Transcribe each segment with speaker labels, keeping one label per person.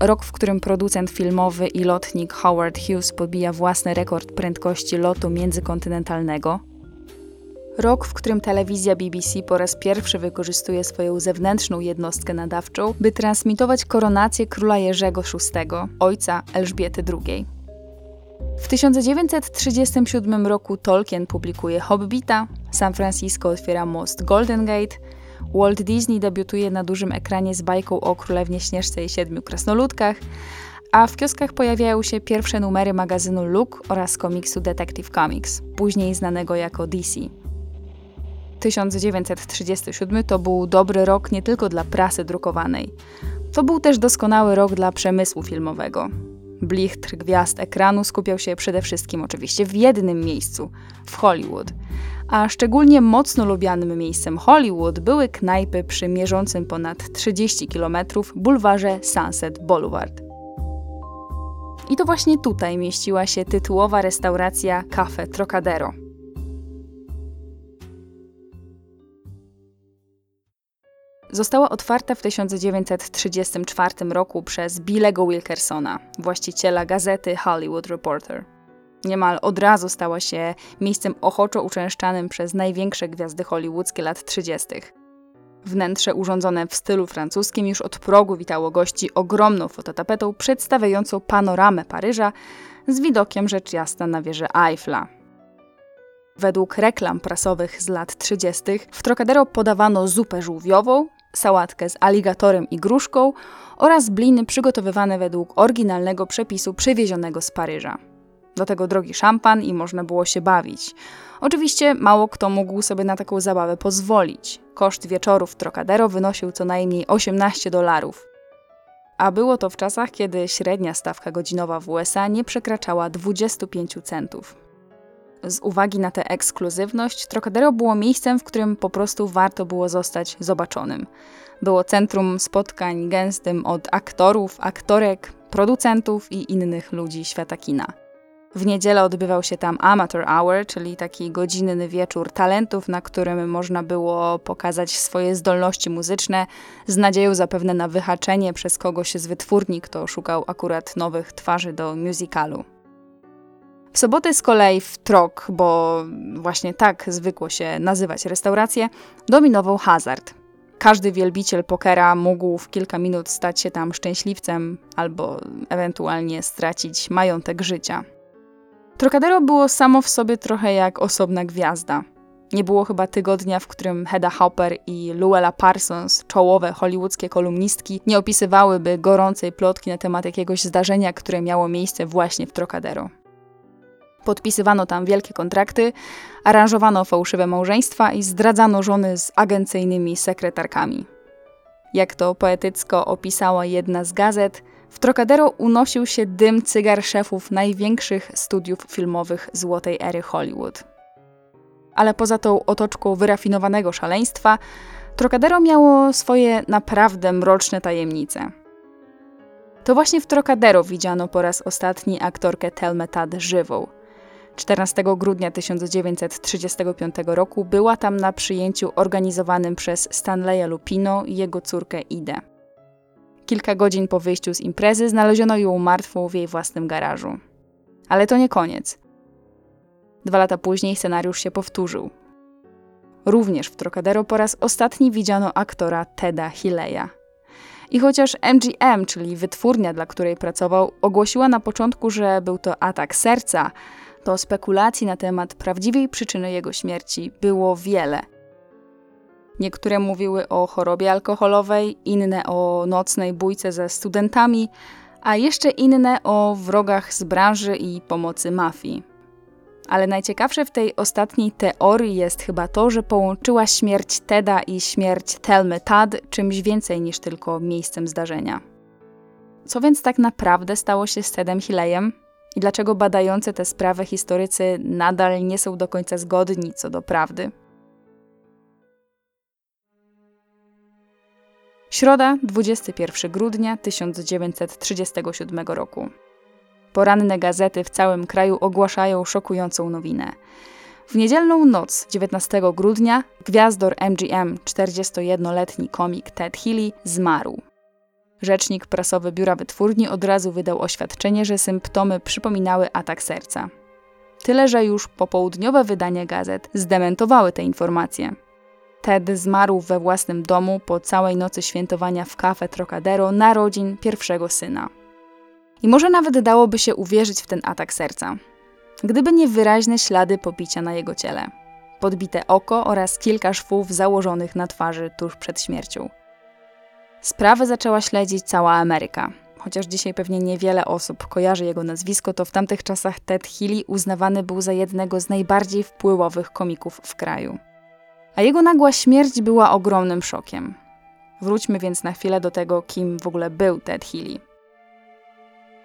Speaker 1: Rok, w którym producent filmowy i lotnik Howard Hughes podbija własny rekord prędkości lotu międzykontynentalnego. Rok, w którym telewizja BBC po raz pierwszy wykorzystuje swoją zewnętrzną jednostkę nadawczą, by transmitować koronację króla Jerzego VI, ojca Elżbiety II. W 1937 roku Tolkien publikuje Hobbita, San Francisco otwiera most Golden Gate, Walt Disney debiutuje na dużym ekranie z bajką o Królewnie Śnieżce i Siedmiu Krasnoludkach, a w kioskach pojawiają się pierwsze numery magazynu Look oraz komiksu Detective Comics, później znanego jako DC. 1937 to był dobry rok nie tylko dla prasy drukowanej. To był też doskonały rok dla przemysłu filmowego. Blichtr gwiazd ekranu skupiał się przede wszystkim oczywiście w jednym miejscu w Hollywood. A szczególnie mocno lubianym miejscem Hollywood były knajpy przy mierzącym ponad 30 km bulwarze Sunset Boulevard. I to właśnie tutaj mieściła się tytułowa restauracja Cafe Trocadero. Została otwarta w 1934 roku przez Billego Wilkersona, właściciela gazety Hollywood Reporter. Niemal od razu stała się miejscem ochoczo uczęszczanym przez największe gwiazdy hollywoodzkie lat 30. Wnętrze urządzone w stylu francuskim już od progu witało gości ogromną fototapetą przedstawiającą panoramę Paryża z widokiem rzecz jasna na wieżę Eiffla. Według reklam prasowych z lat 30. w Trocadero podawano zupę żółwiową, sałatkę z aligatorem i gruszką oraz bliny przygotowywane według oryginalnego przepisu przywiezionego z Paryża. Do tego drogi szampan i można było się bawić. Oczywiście mało kto mógł sobie na taką zabawę pozwolić. Koszt wieczoru w Trocadero wynosił co najmniej 18 dolarów. A było to w czasach, kiedy średnia stawka godzinowa w USA nie przekraczała 25 centów. Z uwagi na tę ekskluzywność, Trocadero było miejscem, w którym po prostu warto było zostać zobaczonym. Było centrum spotkań gęstym od aktorów, aktorek, producentów i innych ludzi świata kina. W niedzielę odbywał się tam Amateur Hour, czyli taki godzinny wieczór talentów, na którym można było pokazać swoje zdolności muzyczne, z nadzieją zapewne na wyhaczenie przez kogoś z wytwórni, kto szukał akurat nowych twarzy do musicalu. W sobotę z kolei w Trok, bo właśnie tak zwykło się nazywać restaurację, dominował hazard. Każdy wielbiciel pokera mógł w kilka minut stać się tam szczęśliwcem albo ewentualnie stracić majątek życia. Trocadero było samo w sobie trochę jak osobna gwiazda. Nie było chyba tygodnia, w którym Hedda Hopper i Luella Parsons, czołowe hollywoodzkie kolumnistki, nie opisywałyby gorącej plotki na temat jakiegoś zdarzenia, które miało miejsce właśnie w Trocadero. Podpisywano tam wielkie kontrakty, aranżowano fałszywe małżeństwa i zdradzano żony z agencyjnymi sekretarkami. Jak to poetycko opisała jedna z gazet, w Trocadero unosił się dym cygar szefów największych studiów filmowych złotej ery Hollywood. Ale poza tą otoczką wyrafinowanego szaleństwa, Trocadero miało swoje naprawdę mroczne tajemnice. To właśnie w Trocadero widziano po raz ostatni aktorkę Thelma Tad żywą – 14 grudnia 1935 roku była tam na przyjęciu organizowanym przez Stanleya Lupino i jego córkę Idę. Kilka godzin po wyjściu z imprezy znaleziono ją martwą w jej własnym garażu. Ale to nie koniec. Dwa lata później scenariusz się powtórzył. Również w Trocadero po raz ostatni widziano aktora Teda Hileya. I chociaż MGM, czyli wytwórnia, dla której pracował, ogłosiła na początku, że był to atak serca, to spekulacji na temat prawdziwej przyczyny jego śmierci było wiele. Niektóre mówiły o chorobie alkoholowej, inne o nocnej bójce ze studentami, a jeszcze inne o wrogach z branży i pomocy mafii. Ale najciekawsze w tej ostatniej teorii jest chyba to, że połączyła śmierć Teda i śmierć Thelmy Tad czymś więcej niż tylko miejscem zdarzenia. Co więc tak naprawdę stało się z Tedem Hilleyem? I dlaczego badający tę sprawę historycy nadal nie są do końca zgodni co do prawdy? Środa, 21 grudnia 1937 roku. Poranne gazety w całym kraju ogłaszają szokującą nowinę. W niedzielną noc 19 grudnia gwiazdor MGM, 41-letni komik Ted Healy, zmarł. Rzecznik prasowy biura wytwórni od razu wydał oświadczenie, że symptomy przypominały atak serca. Tyle, że już popołudniowe wydania gazet zdementowały te informacje. Ted zmarł we własnym domu po całej nocy świętowania w Cafe Trocadero narodzin pierwszego syna. I może nawet dałoby się uwierzyć w ten atak serca, gdyby nie wyraźne ślady pobicia na jego ciele, podbite oko oraz kilka szwów założonych na twarzy tuż przed śmiercią. Sprawę zaczęła śledzić cała Ameryka. Chociaż dzisiaj pewnie niewiele osób kojarzy jego nazwisko, to w tamtych czasach Ted Healy uznawany był za jednego z najbardziej wpływowych komików w kraju. A jego nagła śmierć była ogromnym szokiem. Wróćmy więc na chwilę do tego, kim w ogóle był Ted Healy.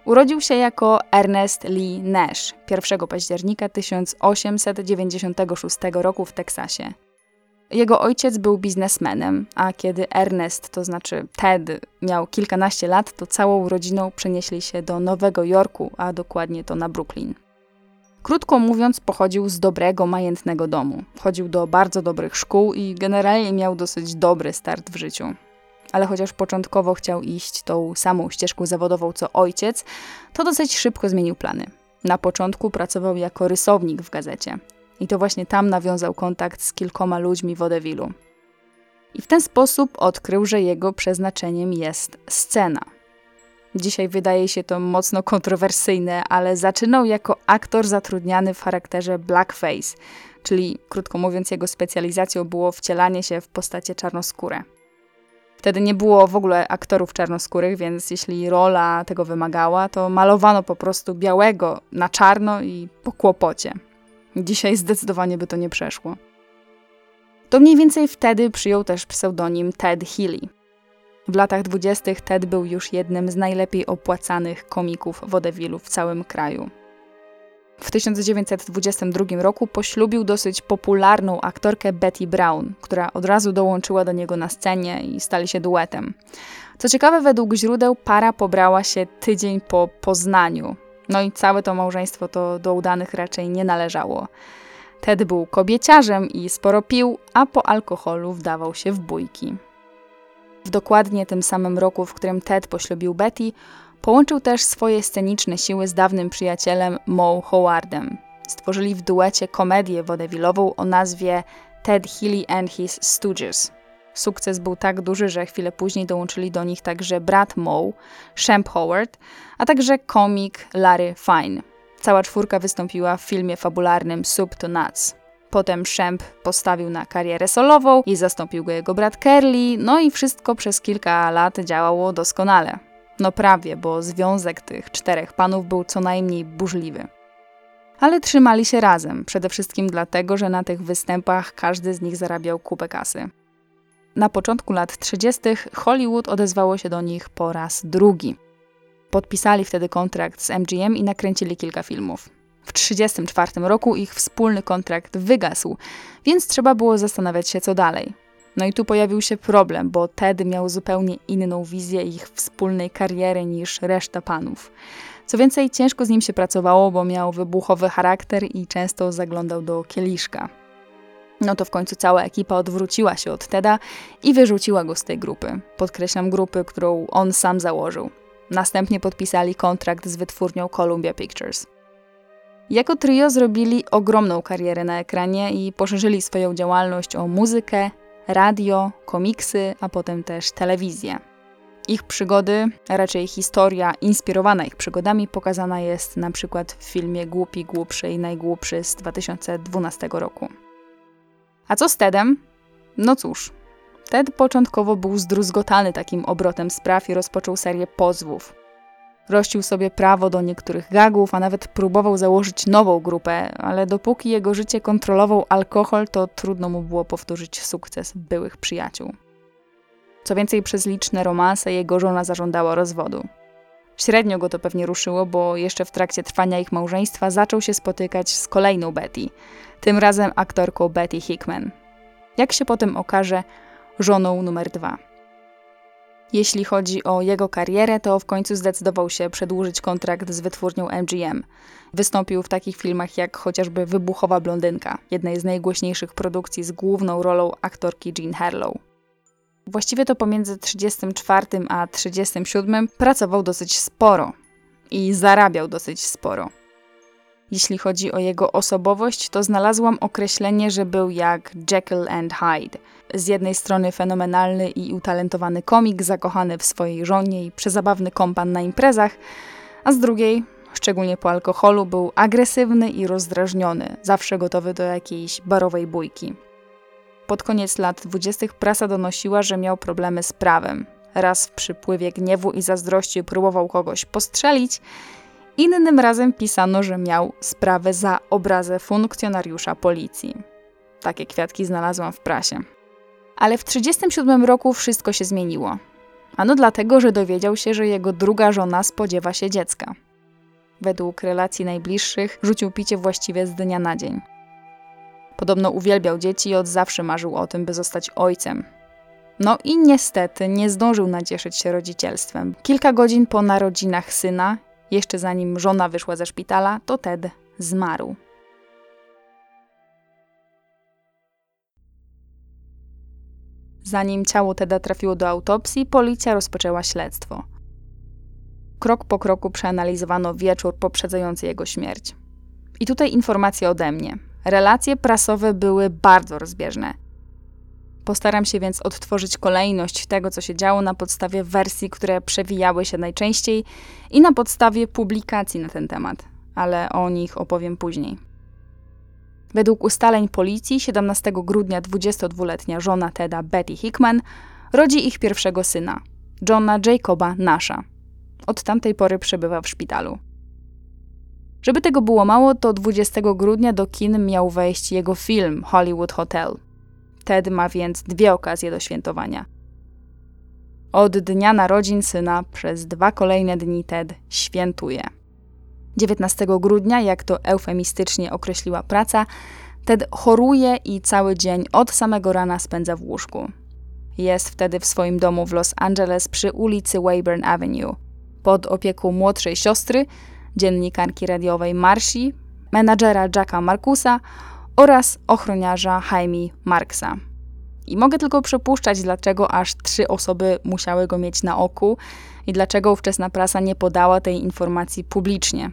Speaker 1: Urodził się jako Ernest Lee Nash 1 października 1896 roku w Teksasie. Jego ojciec był biznesmenem, a kiedy Ernest, to znaczy Ted, miał kilkanaście lat, to całą rodziną przenieśli się do Nowego Jorku, a dokładnie to na Brooklyn. Krótko mówiąc, pochodził z dobrego, majętnego domu. Chodził do bardzo dobrych szkół i generalnie miał dosyć dobry start w życiu. Ale chociaż początkowo chciał iść tą samą ścieżką zawodową co ojciec, to dosyć szybko zmienił plany. Na początku pracował jako rysownik w gazecie. I to właśnie tam nawiązał kontakt z kilkoma ludźmi w Odewilu. I w ten sposób odkrył, że jego przeznaczeniem jest scena. Dzisiaj wydaje się to mocno kontrowersyjne, ale zaczynał jako aktor zatrudniany w charakterze blackface, czyli krótko mówiąc, jego specjalizacją było wcielanie się w postacie czarnoskóre. Wtedy nie było w ogóle aktorów czarnoskórych, więc jeśli rola tego wymagała, to malowano po prostu białego na czarno i po kłopocie. Dzisiaj zdecydowanie by to nie przeszło. To mniej więcej wtedy przyjął też pseudonim Ted Healy. W latach dwudziestych Ted był już jednym z najlepiej opłacanych komików wodewilu w całym kraju. W 1922 roku poślubił dosyć popularną aktorkę Betty Brown, która od razu dołączyła do niego na scenie i stali się duetem. Co ciekawe, według źródeł para pobrała się tydzień po poznaniu, no i całe to małżeństwo to do udanych raczej nie należało. Ted był kobieciarzem i sporo pił, a po alkoholu wdawał się w bójki. W dokładnie tym samym roku, w którym Ted poślubił Betty, połączył też swoje sceniczne siły z dawnym przyjacielem Mo Howardem. Stworzyli w duecie komedię wodewilową o nazwie Ted Healy and His Stooges. Sukces był tak duży, że chwilę później dołączyli do nich także brat Moe, Shemp Howard, a także komik Larry Fine. Cała czwórka wystąpiła w filmie fabularnym Soup to Nuts. Potem Shemp postawił na karierę solową i zastąpił go jego brat Curly, no i wszystko przez kilka lat działało doskonale. No prawie, bo związek tych czterech panów był co najmniej burzliwy. Ale trzymali się razem, przede wszystkim dlatego, że na tych występach każdy z nich zarabiał kupę kasy. Na początku lat 30. Hollywood odezwało się do nich po raz drugi. Podpisali wtedy kontrakt z MGM i nakręcili kilka filmów. W 1934 roku ich wspólny kontrakt wygasł, więc trzeba było zastanawiać się, co dalej. No i tu pojawił się problem, bo Ted miał zupełnie inną wizję ich wspólnej kariery niż reszta panów. Co więcej, ciężko z nim się pracowało, bo miał wybuchowy charakter i często zaglądał do kieliszka. No to w końcu cała ekipa odwróciła się od Teda i wyrzuciła go z tej grupy. Podkreślam grupy, którą on sam założył. Następnie podpisali kontrakt z wytwórnią Columbia Pictures. Jako trio zrobili ogromną karierę na ekranie i poszerzyli swoją działalność o muzykę, radio, komiksy, a potem też telewizję. Ich przygody, a raczej historia inspirowana ich przygodami, pokazana jest na przykład w filmie Głupi, Głupszy i Najgłupszy z 2012 roku. A co z Tedem? No cóż, Ted początkowo był zdruzgotany takim obrotem spraw i rozpoczął serię pozwów. Rościł sobie prawo do niektórych gagów, a nawet próbował założyć nową grupę, ale dopóki jego życie kontrolował alkohol, to trudno mu było powtórzyć sukces byłych przyjaciół. Co więcej, przez liczne romanse jego żona zażądała rozwodu. Średnio go to pewnie ruszyło, bo jeszcze w trakcie trwania ich małżeństwa zaczął się spotykać z kolejną Betty, tym razem aktorką Betty Hickman. Jak się potem okaże, żoną numer dwa. Jeśli chodzi o jego karierę, to w końcu zdecydował się przedłużyć kontrakt z wytwórnią MGM. Wystąpił w takich filmach jak chociażby Wybuchowa Blondynka, jednej z najgłośniejszych produkcji z główną rolą aktorki Jean Harlow. Właściwie to pomiędzy 34 a 37 pracował dosyć sporo i zarabiał dosyć sporo. Jeśli chodzi o jego osobowość, to znalazłam określenie, że był jak Jekyll and Hyde. Z jednej strony fenomenalny i utalentowany komik, zakochany w swojej żonie i przezabawny kompan na imprezach, a z drugiej, szczególnie po alkoholu, był agresywny i rozdrażniony, zawsze gotowy do jakiejś barowej bójki. Pod koniec lat dwudziestych prasa donosiła, że miał problemy z prawem. Raz w przypływie gniewu i zazdrości próbował kogoś postrzelić, innym razem pisano, że miał sprawę za obrazę funkcjonariusza policji. Takie kwiatki znalazłam w prasie. Ale w 1937 roku wszystko się zmieniło. Ano dlatego, że dowiedział się, że jego druga żona spodziewa się dziecka. Według relacji najbliższych rzucił picie właściwie z dnia na dzień. Podobno uwielbiał dzieci i od zawsze marzył o tym, by zostać ojcem. No i niestety nie zdążył nacieszyć się rodzicielstwem. Kilka godzin po narodzinach syna, jeszcze zanim żona wyszła ze szpitala, to Ted zmarł. Zanim ciało Teda trafiło do autopsji, policja rozpoczęła śledztwo. Krok po kroku przeanalizowano wieczór poprzedzający jego śmierć. I tutaj informacja ode mnie. Relacje prasowe były bardzo rozbieżne. Postaram się więc odtworzyć kolejność tego, co się działo na podstawie wersji, które przewijały się najczęściej i na podstawie publikacji na ten temat, ale o nich opowiem później. Według ustaleń policji 17 grudnia 22-letnia żona Teda Betty Hickman rodzi ich pierwszego syna, Johna Jacoba Nasha. Od tamtej pory przebywa w szpitalu. Żeby tego było mało, to 20 grudnia do kin miał wejść jego film Hollywood Hotel. Ted ma więc dwie okazje do świętowania. Od dnia narodzin syna przez dwa kolejne dni Ted świętuje. 19 grudnia, jak to eufemistycznie określiła praca, Ted choruje i cały dzień od samego rana spędza w łóżku. Jest wtedy w swoim domu w Los Angeles przy ulicy Weyburn Avenue, pod opieką młodszej siostry, dziennikarki radiowej Marsi, menadżera Jacka Markusa oraz ochroniarza Jaime Marksa. I mogę tylko przypuszczać, dlaczego aż trzy osoby musiały go mieć na oku i dlaczego ówczesna prasa nie podała tej informacji publicznie.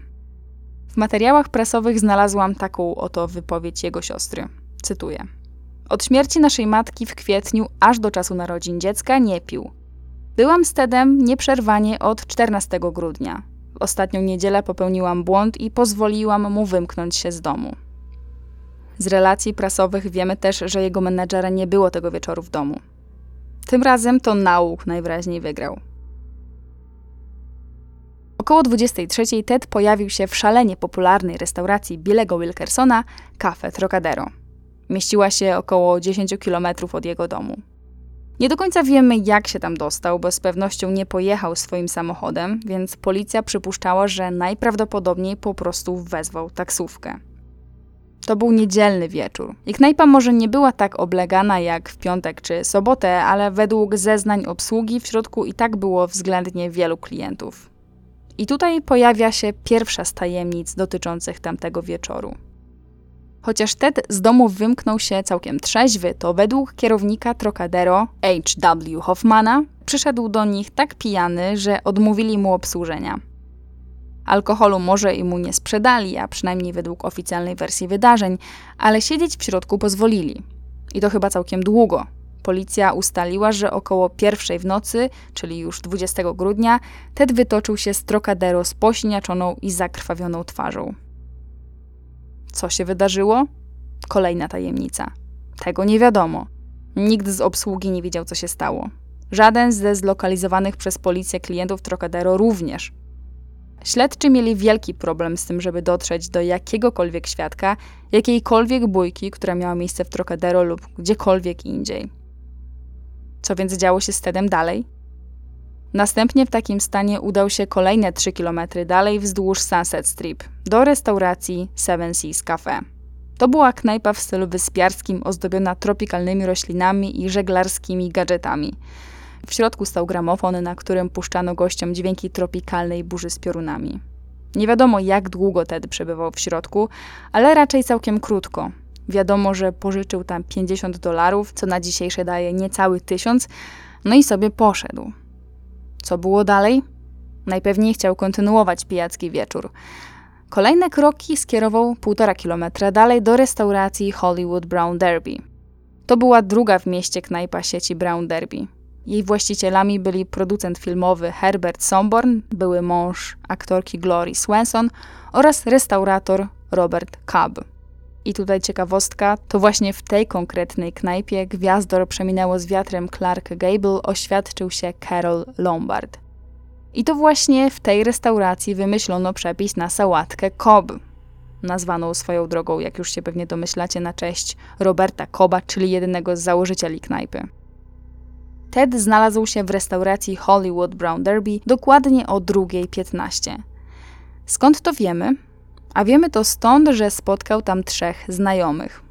Speaker 1: W materiałach prasowych znalazłam taką oto wypowiedź jego siostry. Cytuję. Od śmierci naszej matki w kwietniu aż do czasu narodzin dziecka nie pił. Byłam z Tedem nieprzerwanie od 14 grudnia. W ostatnią niedzielę popełniłam błąd i pozwoliłam mu wymknąć się z domu. Z relacji prasowych wiemy też, że jego menedżera nie było tego wieczoru w domu. Tym razem to nauk najwyraźniej wygrał. Około 23 Ted pojawił się w szalenie popularnej restauracji Billego Wilkersona, Cafe Trocadero. Mieściła się około 10 km od jego domu. Nie do końca wiemy, jak się tam dostał, bo z pewnością nie pojechał swoim samochodem, więc policja przypuszczała, że najprawdopodobniej po prostu wezwał taksówkę. To był niedzielny wieczór. Ich knajpa może nie była tak oblegana jak w piątek czy sobotę, ale według zeznań obsługi w środku i tak było względnie wielu klientów. I tutaj pojawia się pierwsza z tajemnic dotyczących tamtego wieczoru. Chociaż Ted z domu wymknął się całkiem trzeźwy, to według kierownika Trocadero, H.W. Hoffmana, przyszedł do nich tak pijany, że odmówili mu obsłużenia. Alkoholu może i mu nie sprzedali, a przynajmniej według oficjalnej wersji wydarzeń, ale siedzieć w środku pozwolili. I to chyba całkiem długo. Policja ustaliła, że około pierwszej w nocy, czyli już 20 grudnia, Ted wytoczył się z Trocadero z pośniaczoną i zakrwawioną twarzą. Co się wydarzyło? Kolejna tajemnica. Tego nie wiadomo. Nikt z obsługi nie wiedział, co się stało. Żaden ze zlokalizowanych przez policję klientów Trocadero również. Śledczy mieli wielki problem z tym, żeby dotrzeć do jakiegokolwiek świadka, jakiejkolwiek bójki, która miała miejsce w Trocadero lub gdziekolwiek indziej. Co więc działo się z Tedem dalej? Następnie w takim stanie udał się kolejne 3 km dalej wzdłuż Sunset Strip do restauracji Seven Seas Cafe. To była knajpa w stylu wyspiarskim, ozdobiona tropikalnymi roślinami i żeglarskimi gadżetami. W środku stał gramofon, na którym puszczano gościom dźwięki tropikalnej burzy z piorunami. Nie wiadomo, jak długo Ted przebywał w środku, ale raczej całkiem krótko. Wiadomo, że pożyczył tam 50 dolarów, co na dzisiejsze daje niecały tysiąc, no i sobie poszedł. Co było dalej? Najpewniej chciał kontynuować pijacki wieczór. Kolejne kroki skierował półtora kilometra dalej do restauracji Hollywood Brown Derby. To była druga w mieście knajpa sieci Brown Derby. Jej właścicielami byli producent filmowy Herbert Somborn, były mąż aktorki Glory Swanson oraz restaurator Robert Cobb. I tutaj ciekawostka, to właśnie w tej konkretnej knajpie gwiazdor przeminęło z wiatrem Clark Gable oświadczył się Carol Lombard. I to właśnie w tej restauracji wymyślono przepis na sałatkę Cobb, nazwaną swoją drogą, jak już się pewnie domyślacie, na cześć Roberta Coba, czyli jedynego z założycieli knajpy. Ted znalazł się w restauracji Hollywood Brown Derby dokładnie o 2.15. Skąd to wiemy? A wiemy to stąd, że spotkał tam trzech znajomych.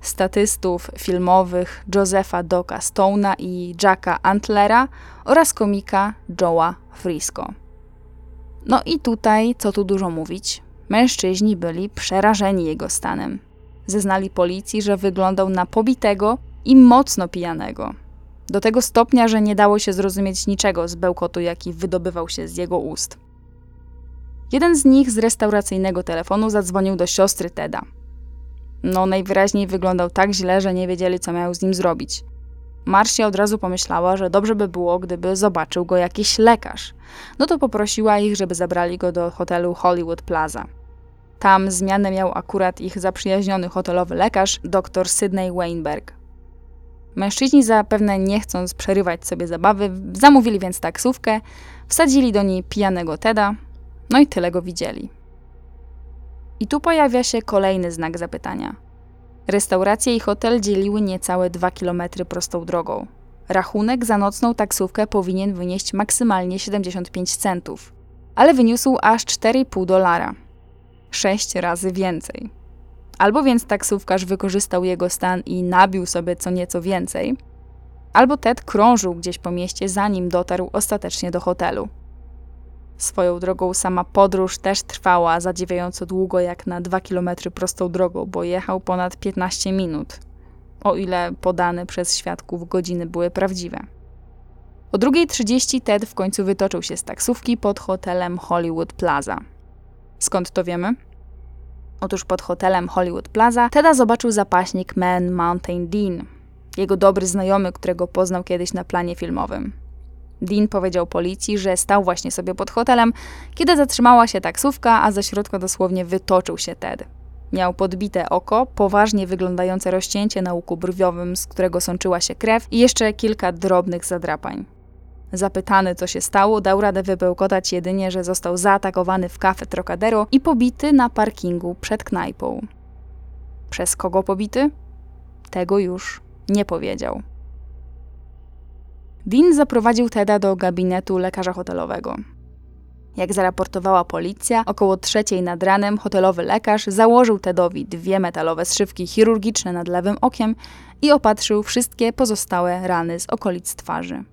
Speaker 1: Statystów filmowych Josepha Doka Stone'a i Jacka Antlera oraz komika Joe'a Frisco. No i tutaj, co tu dużo mówić, mężczyźni byli przerażeni jego stanem. Zeznali policji, że wyglądał na pobitego i mocno pijanego. Do tego stopnia, że nie dało się zrozumieć niczego z bełkotu, jaki wydobywał się z jego ust. Jeden z nich z restauracyjnego telefonu zadzwonił do siostry Teda. No, najwyraźniej wyglądał tak źle, że nie wiedzieli, co miał z nim zrobić. Marcia od razu pomyślała, że dobrze by było, gdyby zobaczył go jakiś lekarz. No to poprosiła ich, żeby zabrali go do hotelu Hollywood Plaza. Tam zmianę miał akurat ich zaprzyjaźniony hotelowy lekarz, dr Sydney Weinberg. Mężczyźni zapewne nie chcąc przerywać sobie zabawy, zamówili więc taksówkę, wsadzili do niej pijanego Teda, no i tyle go widzieli. I tu pojawia się kolejny znak zapytania. Restauracje i hotel dzieliły niecałe 2 km prostą drogą. Rachunek za nocną taksówkę powinien wynieść maksymalnie 75 centów, ale wyniósł aż 4,5 dolara. 6 razy więcej. Albo więc taksówkarz wykorzystał jego stan i nabił sobie co nieco więcej, albo Ted krążył gdzieś po mieście, zanim dotarł ostatecznie do hotelu. Swoją drogą sama podróż też trwała zadziwiająco długo, jak na 2 km prostą drogą, bo jechał ponad 15 minut, o ile podane przez świadków godziny były prawdziwe. O 2.30 Ted w końcu wytoczył się z taksówki pod hotelem Hollywood Plaza. Skąd to wiemy? Otóż pod hotelem Hollywood Plaza Teda zobaczył zapaśnik Man Mountain Dean, jego dobry znajomy, którego poznał kiedyś na planie filmowym. Dean powiedział policji, że stał właśnie sobie pod hotelem, kiedy zatrzymała się taksówka, a ze środka dosłownie wytoczył się Ted. Miał podbite oko, poważnie wyglądające rozcięcie na łuku brwiowym, z którego sączyła się krew i jeszcze kilka drobnych zadrapań. Zapytany, co się stało, dał radę wybełkotać jedynie, że został zaatakowany w kafe Trocadero i pobity na parkingu przed knajpą. Przez kogo pobity? Tego już nie powiedział. Dean zaprowadził Teda do gabinetu lekarza hotelowego. Jak zaraportowała policja, około trzeciej nad ranem hotelowy lekarz założył Tedowi dwie metalowe zszywki chirurgiczne nad lewym okiem i opatrzył wszystkie pozostałe rany z okolic twarzy.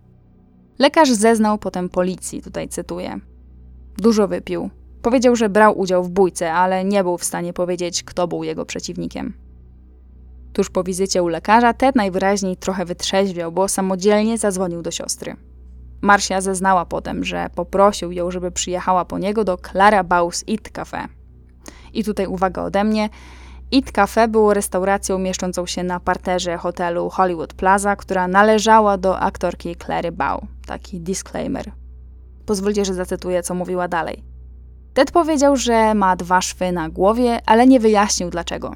Speaker 1: Lekarz zeznał potem policji, tutaj cytuję. Dużo wypił. Powiedział, że brał udział w bójce, ale nie był w stanie powiedzieć, kto był jego przeciwnikiem. Tuż po wizycie u lekarza Ted najwyraźniej trochę wytrzeźwiał, bo samodzielnie zadzwonił do siostry. Marcia zeznała potem, że poprosił ją, żeby przyjechała po niego do Clara Baus Eat Cafe. I tutaj uwaga ode mnie. Eat Cafe było restauracją mieszczącą się na parterze hotelu Hollywood Plaza, która należała do aktorki Clary Bow. Taki disclaimer. Pozwólcie, że zacytuję, co mówiła dalej. Ted powiedział, że ma dwa szwy na głowie, ale nie wyjaśnił dlaczego.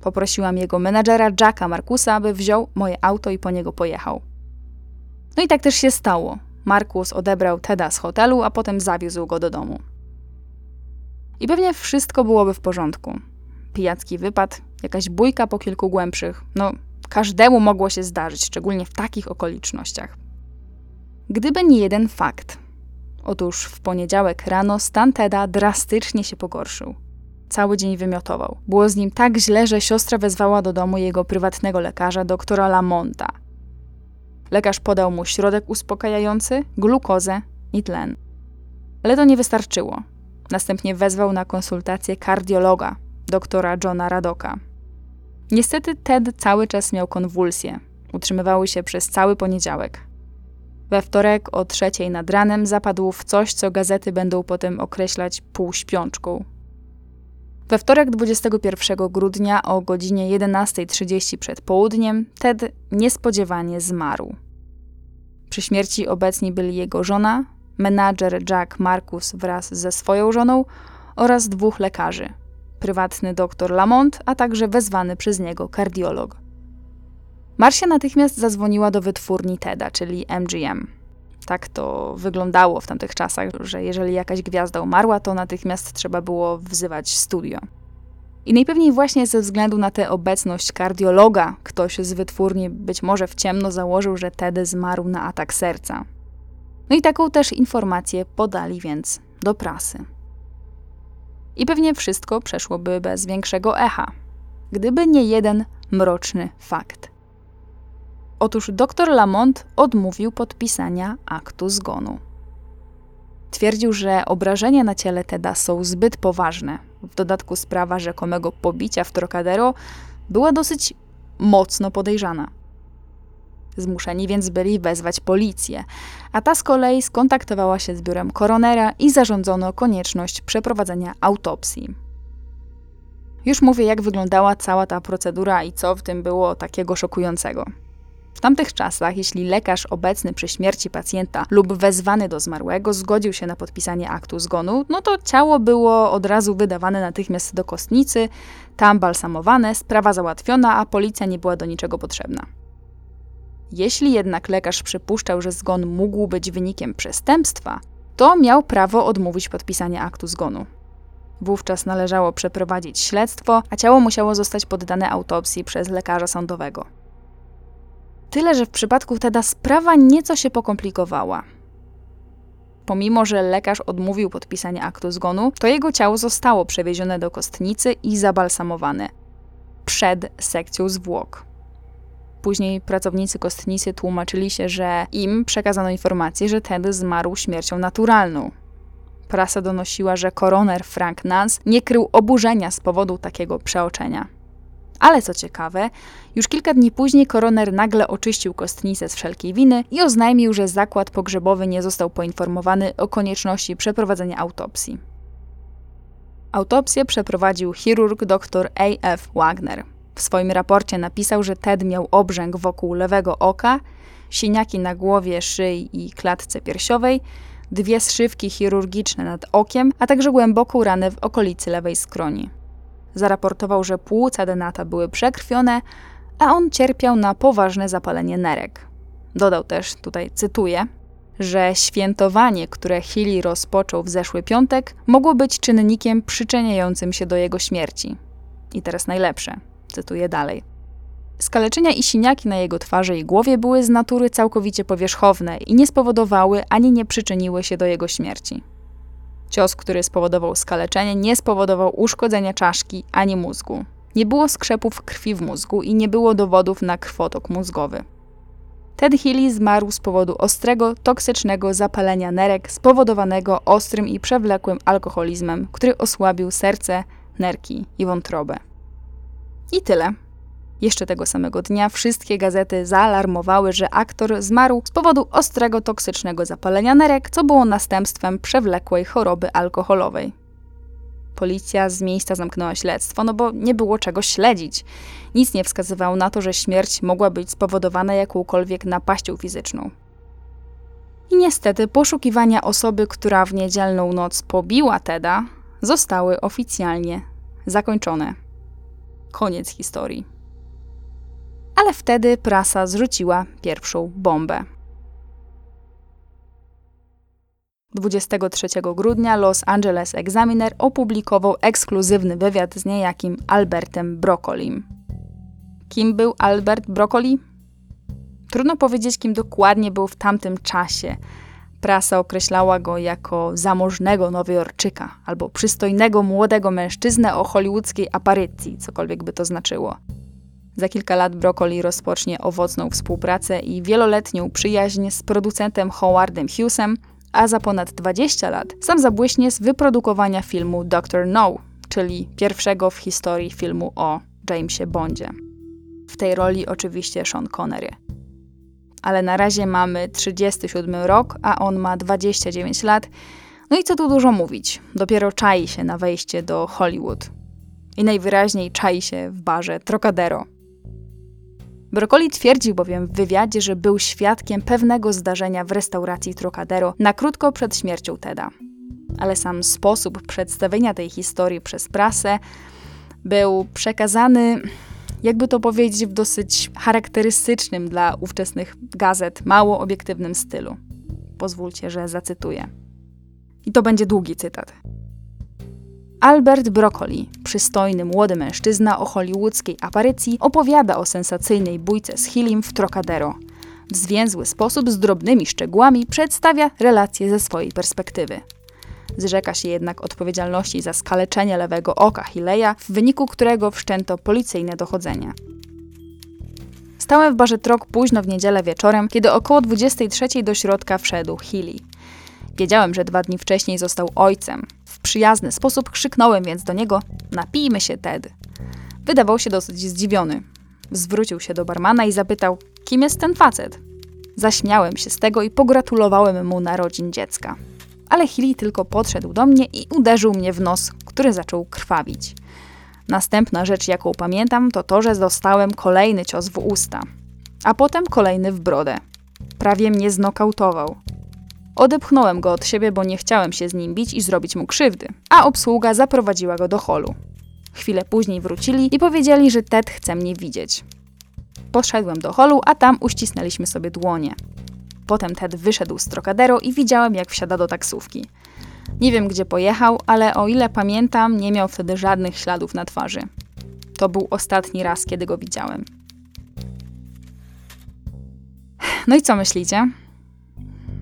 Speaker 1: Poprosiłam jego menadżera Jacka Markusa, aby wziął moje auto i po niego pojechał. No i tak też się stało. Markus odebrał Teda z hotelu, a potem zawiózł go do domu. I pewnie wszystko byłoby w porządku. Pijacki wypad, jakaś bójka po kilku głębszych. No, każdemu mogło się zdarzyć, szczególnie w takich okolicznościach. Gdyby nie jeden fakt. Otóż w poniedziałek rano stan Teda drastycznie się pogorszył. Cały dzień wymiotował. Było z nim tak źle, że siostra wezwała do domu jego prywatnego lekarza, doktora Lamonta. Lekarz podał mu środek uspokajający, glukozę i tlen. Ale to nie wystarczyło. Następnie wezwał na konsultację kardiologa, doktora Johna Radoka. Niestety Ted cały czas miał konwulsje. Utrzymywały się przez cały poniedziałek. We wtorek o trzeciej nad ranem zapadł w coś, co gazety będą potem określać półśpiączką. We wtorek 21 grudnia o godzinie 11.30 przed południem Ted niespodziewanie zmarł. Przy śmierci obecni byli jego żona, menadżer Jack Marcus wraz ze swoją żoną oraz dwóch lekarzy, prywatny doktor Lamont, a także wezwany przez niego kardiolog. Marcia natychmiast zadzwoniła do wytwórni TEDa, czyli MGM. Tak to wyglądało w tamtych czasach, że jeżeli jakaś gwiazda umarła, to natychmiast trzeba było wzywać studio. I najpewniej właśnie ze względu na tę obecność kardiologa, ktoś z wytwórni być może w ciemno założył, że Ted zmarł na atak serca. No i taką też informację podali więc do prasy. I pewnie wszystko przeszłoby bez większego echa, gdyby nie jeden mroczny fakt. Otóż dr Lamont odmówił podpisania aktu zgonu. Twierdził, że obrażenia na ciele Teda są zbyt poważne. W dodatku sprawa rzekomego pobicia w Trocadero była dosyć mocno podejrzana. Zmuszeni więc byli wezwać policję, a ta z kolei skontaktowała się z biurem koronera i zarządzono konieczność przeprowadzenia autopsji. Już mówię, jak wyglądała cała ta procedura i co w tym było takiego szokującego. W tamtych czasach, jeśli lekarz obecny przy śmierci pacjenta lub wezwany do zmarłego zgodził się na podpisanie aktu zgonu, no to ciało było od razu wydawane natychmiast do kostnicy, tam balsamowane, sprawa załatwiona, a policja nie była do niczego potrzebna. Jeśli jednak lekarz przypuszczał, że zgon mógł być wynikiem przestępstwa, to miał prawo odmówić podpisania aktu zgonu. Wówczas należało przeprowadzić śledztwo, a ciało musiało zostać poddane autopsji przez lekarza sądowego. Tyle, że w przypadku Teda sprawa nieco się pokomplikowała. Pomimo, że lekarz odmówił podpisania aktu zgonu, to jego ciało zostało przewiezione do kostnicy i zabalsamowane przed sekcją zwłok. Później pracownicy kostnicy tłumaczyli się, że im przekazano informację, że Ted zmarł śmiercią naturalną. Prasa donosiła, że koroner Frank Nance nie krył oburzenia z powodu takiego przeoczenia. Ale co ciekawe, już kilka dni później koroner nagle oczyścił kostnicę z wszelkiej winy i oznajmił, że zakład pogrzebowy nie został poinformowany o konieczności przeprowadzenia autopsji. Autopsję przeprowadził chirurg dr A.F. Wagner. W swoim raporcie napisał, że Ted miał obrzęk wokół lewego oka, siniaki na głowie, szyi i klatce piersiowej, dwie zszywki chirurgiczne nad okiem, a także głęboką ranę w okolicy lewej skroni. Zaraportował, że płuca Denata były przekrwione, a on cierpiał na poważne zapalenie nerek. Dodał też, tutaj cytuję, że świętowanie, które Healy rozpoczął w zeszły piątek, mogło być czynnikiem przyczyniającym się do jego śmierci. I teraz najlepsze, cytuję dalej. Skaleczenia i siniaki na jego twarzy i głowie były z natury całkowicie powierzchowne i nie spowodowały ani nie przyczyniły się do jego śmierci. Cios, który spowodował skaleczenie, nie spowodował uszkodzenia czaszki ani mózgu. Nie było skrzepów krwi w mózgu i nie było dowodów na krwotok mózgowy. Ted Healy zmarł z powodu ostrego, toksycznego zapalenia nerek spowodowanego ostrym i przewlekłym alkoholizmem, który osłabił serce, nerki i wątrobę. I tyle. Jeszcze tego samego dnia wszystkie gazety zaalarmowały, że aktor zmarł z powodu ostrego toksycznego zapalenia nerek, co było następstwem przewlekłej choroby alkoholowej. Policja z miejsca zamknęła śledztwo, no bo nie było czego śledzić. Nic nie wskazywało na to, że śmierć mogła być spowodowana jakąkolwiek napaścią fizyczną. I niestety poszukiwania osoby, która w niedzielną noc pobiła Teda, zostały oficjalnie zakończone. Koniec historii ale wtedy prasa zrzuciła pierwszą bombę. 23 grudnia Los Angeles Examiner opublikował ekskluzywny wywiad z niejakim Albertem Broccolim. Kim był Albert Broccoli? Trudno powiedzieć, kim dokładnie był w tamtym czasie. Prasa określała go jako zamożnego Nowojorczyka albo przystojnego młodego mężczyznę o hollywoodzkiej aparycji, cokolwiek by to znaczyło. Za kilka lat Broccoli rozpocznie owocną współpracę i wieloletnią przyjaźń z producentem Howardem Hughesem, a za ponad 20 lat sam zabłyśnie z wyprodukowania filmu Doctor No, czyli pierwszego w historii filmu o Jamesie Bondzie. W tej roli oczywiście Sean Connery. Ale na razie mamy 37 rok, a on ma 29 lat. No i co tu dużo mówić, dopiero czai się na wejście do Hollywood. I najwyraźniej czai się w barze Trocadero. Broccoli twierdził bowiem w wywiadzie, że był świadkiem pewnego zdarzenia w restauracji Trocadero na krótko przed śmiercią Teda. Ale sam sposób przedstawienia tej historii przez prasę był przekazany, jakby to powiedzieć, w dosyć charakterystycznym dla ówczesnych gazet, mało obiektywnym stylu. Pozwólcie, że zacytuję. I to będzie długi cytat. Albert Broccoli, przystojny młody mężczyzna o hollywoodzkiej aparycji, opowiada o sensacyjnej bójce z Hillim w Trocadero. W zwięzły sposób z drobnymi szczegółami przedstawia relacje ze swojej perspektywy. Zrzeka się jednak odpowiedzialności za skaleczenie lewego oka Hileya, w wyniku którego wszczęto policyjne dochodzenie. Stałem w barze Trok późno w niedzielę wieczorem, kiedy około 23 do środka wszedł Healy. Wiedziałem, że dwa dni wcześniej został ojcem. W przyjazny sposób krzyknąłem więc do niego: Napijmy się, Ted. Wydawał się dosyć zdziwiony. Zwrócił się do barmana i zapytał: Kim jest ten facet? Zaśmiałem się z tego i pogratulowałem mu narodzin dziecka. Ale Hilly tylko podszedł do mnie i uderzył mnie w nos, który zaczął krwawić. Następna rzecz, jaką pamiętam, to to, że dostałem kolejny cios w usta, a potem kolejny w brodę. Prawie mnie znokautował. Odepchnąłem go od siebie, bo nie chciałem się z nim bić i zrobić mu krzywdy, a obsługa zaprowadziła go do holu. Chwilę później wrócili i powiedzieli, że Ted chce mnie widzieć. Poszedłem do holu, a tam uścisnęliśmy sobie dłonie. Potem Ted wyszedł z Trocadero i widziałem, jak wsiada do taksówki. Nie wiem, gdzie pojechał, ale o ile pamiętam, nie miał wtedy żadnych śladów na twarzy. To był ostatni raz, kiedy go widziałem. No i co myślicie?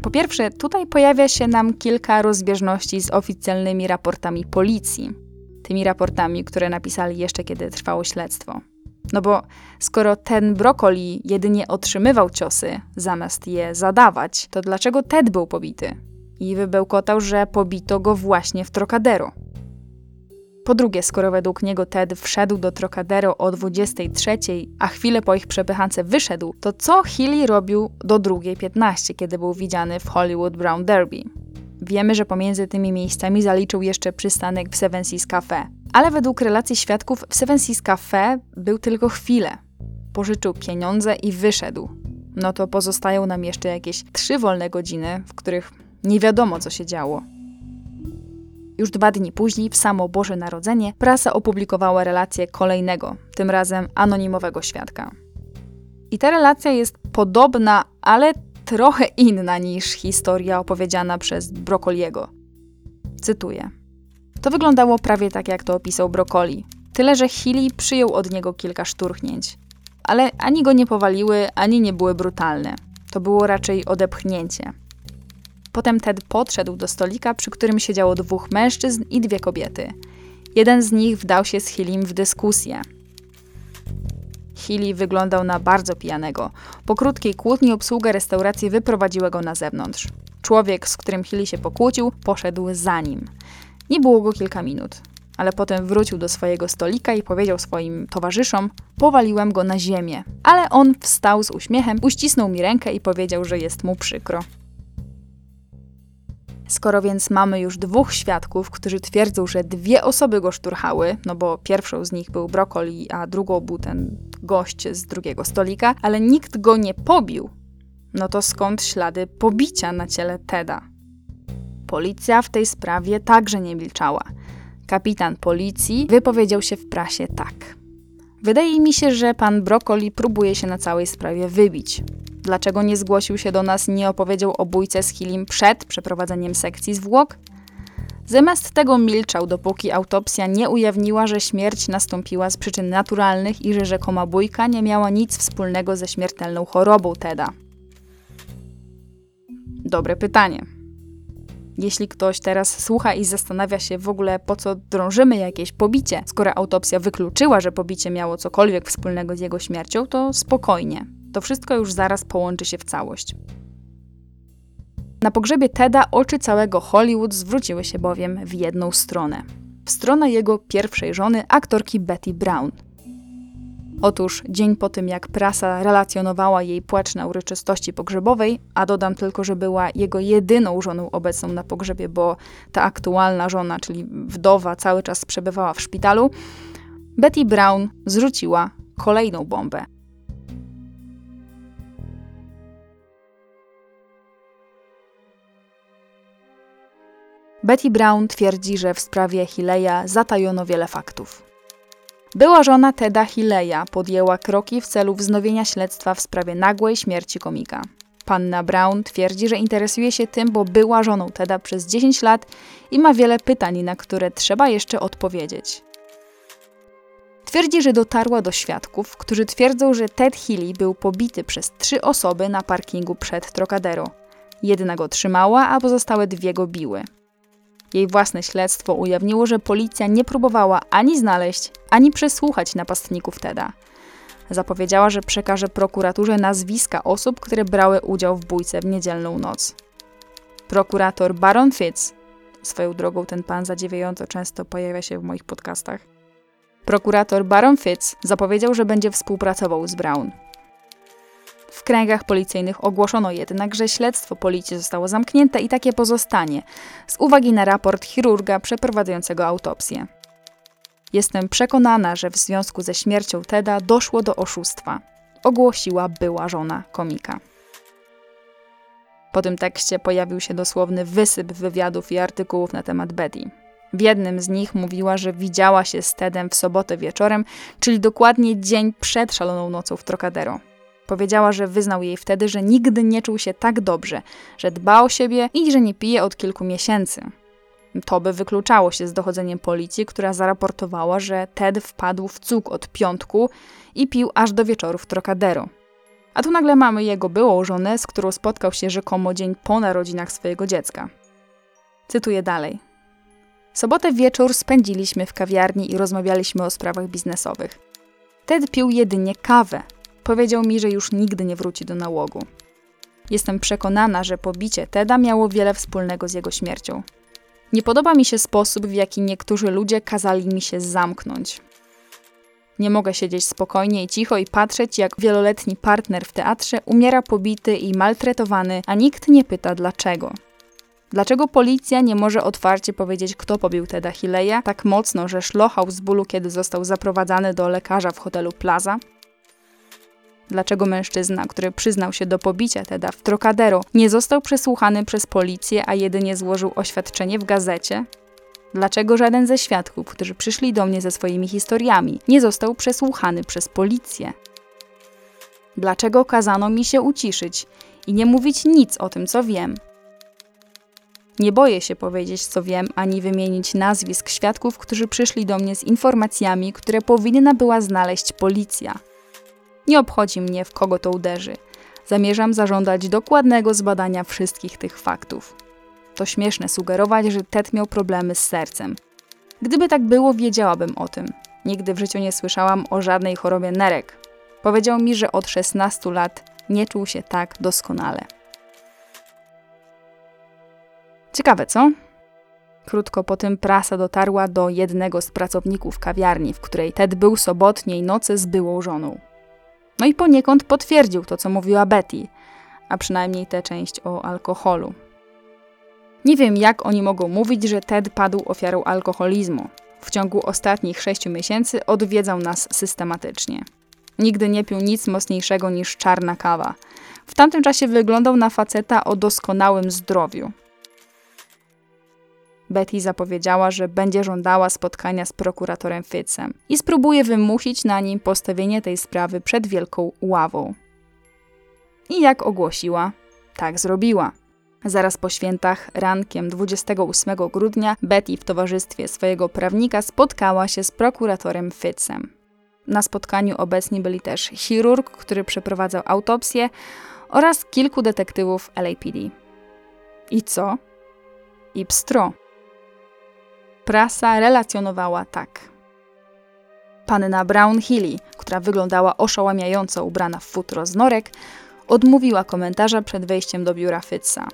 Speaker 1: Po pierwsze, tutaj pojawia się nam kilka rozbieżności z oficjalnymi raportami policji. Tymi raportami, które napisali jeszcze kiedy trwało śledztwo. No bo skoro ten brokoli jedynie otrzymywał ciosy, zamiast je zadawać, to dlaczego Ted był pobity? I wybełkotał, że pobito go właśnie w Trocadero. Po drugie, skoro według niego Ted wszedł do Trocadero o 23, a chwilę po ich przepychance wyszedł, to co Healy robił do 2.15, kiedy był widziany w Hollywood Brown Derby? Wiemy, że pomiędzy tymi miejscami zaliczył jeszcze przystanek w Seven Seas Cafe. Ale według relacji świadków w Seven Seas Cafe był tylko chwilę. Pożyczył pieniądze i wyszedł. No to pozostają nam jeszcze jakieś trzy wolne godziny, w których nie wiadomo, co się działo. Już dwa dni później, w samo Boże Narodzenie, prasa opublikowała relację kolejnego, tym razem anonimowego świadka. I ta relacja jest podobna, ale trochę inna niż historia opowiedziana przez Brokoliego. Cytuję. To wyglądało prawie tak, jak to opisał Brokoli. Tyle, że Hilly przyjął od niego kilka szturchnięć. Ale ani go nie powaliły, ani nie były brutalne. To było raczej odepchnięcie. Potem Ted podszedł do stolika, przy którym siedziało dwóch mężczyzn i dwie kobiety. Jeden z nich wdał się z Hillim w dyskusję. Hilly wyglądał na bardzo pijanego. Po krótkiej kłótni obsługa restauracji wyprowadziła go na zewnątrz. Człowiek, z którym Hilly się pokłócił, poszedł za nim. Nie było go kilka minut, ale potem wrócił do swojego stolika i powiedział swoim towarzyszom: Powaliłem go na ziemię. Ale on wstał z uśmiechem, uścisnął mi rękę i powiedział, że jest mu przykro. Skoro więc mamy już dwóch świadków, którzy twierdzą, że dwie osoby go szturchały, no bo pierwszą z nich był Brokoli, a drugą był ten gość z drugiego stolika, ale nikt go nie pobił, no to skąd ślady pobicia na ciele Teda? Policja w tej sprawie także nie milczała. Kapitan policji wypowiedział się w prasie tak. Wydaje mi się, że pan Brokoli próbuje się na całej sprawie wybić. Dlaczego nie zgłosił się do nas, nie opowiedział o bójce z Hilim przed przeprowadzeniem sekcji zwłok? Zamiast tego milczał, dopóki autopsja nie ujawniła, że śmierć nastąpiła z przyczyn naturalnych i że rzekoma bójka nie miała nic wspólnego ze śmiertelną chorobą Teda. Dobre pytanie. Jeśli ktoś teraz słucha i zastanawia się w ogóle, po co drążymy jakieś pobicie, skoro autopsja wykluczyła, że pobicie miało cokolwiek wspólnego z jego śmiercią, to spokojnie. To wszystko już zaraz połączy się w całość. Na pogrzebie Teda oczy całego Hollywood zwróciły się bowiem w jedną stronę. W stronę jego pierwszej żony, aktorki Betty Brown. Otóż dzień po tym, jak prasa relacjonowała jej płacz na uroczystości pogrzebowej, a dodam tylko, że była jego jedyną żoną obecną na pogrzebie, bo ta aktualna żona, czyli wdowa, cały czas przebywała w szpitalu, Betty Brown zrzuciła kolejną bombę. Betty Brown twierdzi, że w sprawie Hileya zatajono wiele faktów. Była żona Teda Hileya podjęła kroki w celu wznowienia śledztwa w sprawie nagłej śmierci komika. Panna Brown twierdzi, że interesuje się tym, bo była żoną Teda przez 10 lat i ma wiele pytań, na które trzeba jeszcze odpowiedzieć. Twierdzi, że dotarła do świadków, którzy twierdzą, że Ted Healy był pobity przez trzy osoby na parkingu przed Trocadero. Jedna go trzymała, a pozostałe dwie go biły. Jej własne śledztwo ujawniło, że policja nie próbowała ani znaleźć, ani przesłuchać napastników Teda. Zapowiedziała, że przekaże prokuraturze nazwiska osób, które brały udział w bójce w niedzielną noc. Prokurator Baron Fitz, swoją drogą ten pan zadziwiająco często pojawia się w moich podcastach, prokurator Baron Fitz zapowiedział, że będzie współpracował z Brown. W kręgach policyjnych ogłoszono jednak, że śledztwo policji zostało zamknięte i takie pozostanie, z uwagi na raport chirurga przeprowadzającego autopsję. Jestem przekonana, że w związku ze śmiercią Teda doszło do oszustwa, ogłosiła była żona komika. Po tym tekście pojawił się dosłowny wysyp wywiadów i artykułów na temat Betty. W jednym z nich mówiła, że widziała się z Tedem w sobotę wieczorem, czyli dokładnie dzień przed szaloną nocą w Trocadero. Powiedziała, że wyznał jej wtedy, że nigdy nie czuł się tak dobrze, że dba o siebie i że nie pije od kilku miesięcy. To by wykluczało się z dochodzeniem policji, która zaraportowała, że Ted wpadł w cuk od piątku i pił aż do wieczoru w Trocadero. A tu nagle mamy jego byłą żonę, z którą spotkał się rzekomo dzień po narodzinach swojego dziecka. Cytuję dalej. Sobotę wieczór spędziliśmy w kawiarni i rozmawialiśmy o sprawach biznesowych. Ted pił jedynie kawę, Powiedział mi, że już nigdy nie wróci do nałogu. Jestem przekonana, że pobicie Teda miało wiele wspólnego z jego śmiercią. Nie podoba mi się sposób, w jaki niektórzy ludzie kazali mi się zamknąć. Nie mogę siedzieć spokojnie i cicho i patrzeć, jak wieloletni partner w teatrze umiera pobity i maltretowany, a nikt nie pyta dlaczego. Dlaczego policja nie może otwarcie powiedzieć, kto pobił Teda Hileya tak mocno, że szlochał z bólu, kiedy został zaprowadzany do lekarza w hotelu Plaza? Dlaczego mężczyzna, który przyznał się do pobicia Teda w Trocadero, nie został przesłuchany przez policję, a jedynie złożył oświadczenie w gazecie? Dlaczego żaden ze świadków, którzy przyszli do mnie ze swoimi historiami, nie został przesłuchany przez policję? Dlaczego kazano mi się uciszyć i nie mówić nic o tym, co wiem? Nie boję się powiedzieć, co wiem, ani wymienić nazwisk świadków, którzy przyszli do mnie z informacjami, które powinna była znaleźć policja. Nie obchodzi mnie, w kogo to uderzy. Zamierzam zażądać dokładnego zbadania wszystkich tych faktów. To śmieszne sugerować, że Ted miał problemy z sercem. Gdyby tak było, wiedziałabym o tym. Nigdy w życiu nie słyszałam o żadnej chorobie nerek. Powiedział mi, że od 16 lat nie czuł się tak doskonale. Ciekawe, co? Krótko po tym prasa dotarła do jednego z pracowników kawiarni, w której Ted był sobotniej nocy z byłą żoną. No i poniekąd potwierdził to, co mówiła Betty, a przynajmniej tę część o alkoholu. Nie wiem, jak oni mogą mówić, że Ted padł ofiarą alkoholizmu. W ciągu ostatnich sześciu miesięcy odwiedzał nas systematycznie. Nigdy nie pił nic mocniejszego niż czarna kawa. W tamtym czasie wyglądał na faceta o doskonałym zdrowiu. Betty zapowiedziała, że będzie żądała spotkania z prokuratorem Fitzem i spróbuje wymusić na nim postawienie tej sprawy przed wielką ławą. I jak ogłosiła, tak zrobiła. Zaraz po świętach, rankiem 28 grudnia, Betty w towarzystwie swojego prawnika spotkała się z prokuratorem Fitzem. Na spotkaniu obecni byli też chirurg, który przeprowadzał autopsję oraz kilku detektywów LAPD. I co? I pstro. Prasa relacjonowała tak. Panna Brown Healy, która wyglądała oszałamiająco ubrana w futro z norek, odmówiła komentarza przed wejściem do biura Fitza.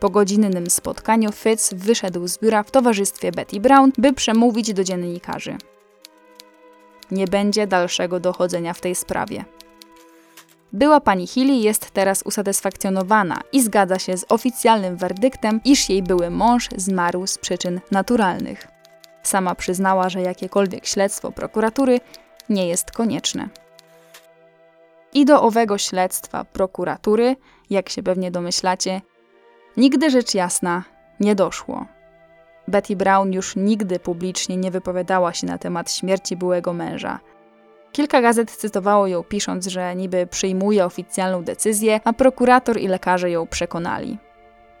Speaker 1: Po godzinnym spotkaniu Fitz wyszedł z biura w towarzystwie Betty Brown, by przemówić do dziennikarzy. Nie będzie dalszego dochodzenia w tej sprawie. Była pani Healy jest teraz usatysfakcjonowana i zgadza się z oficjalnym werdyktem, iż jej były mąż zmarł z przyczyn naturalnych. Sama przyznała, że jakiekolwiek śledztwo prokuratury nie jest konieczne. I do owego śledztwa prokuratury, jak się pewnie domyślacie, nigdy rzecz jasna nie doszło. Betty Brown już nigdy publicznie nie wypowiadała się na temat śmierci byłego męża. Kilka gazet cytowało ją, pisząc, że niby przyjmuje oficjalną decyzję, a prokurator i lekarze ją przekonali.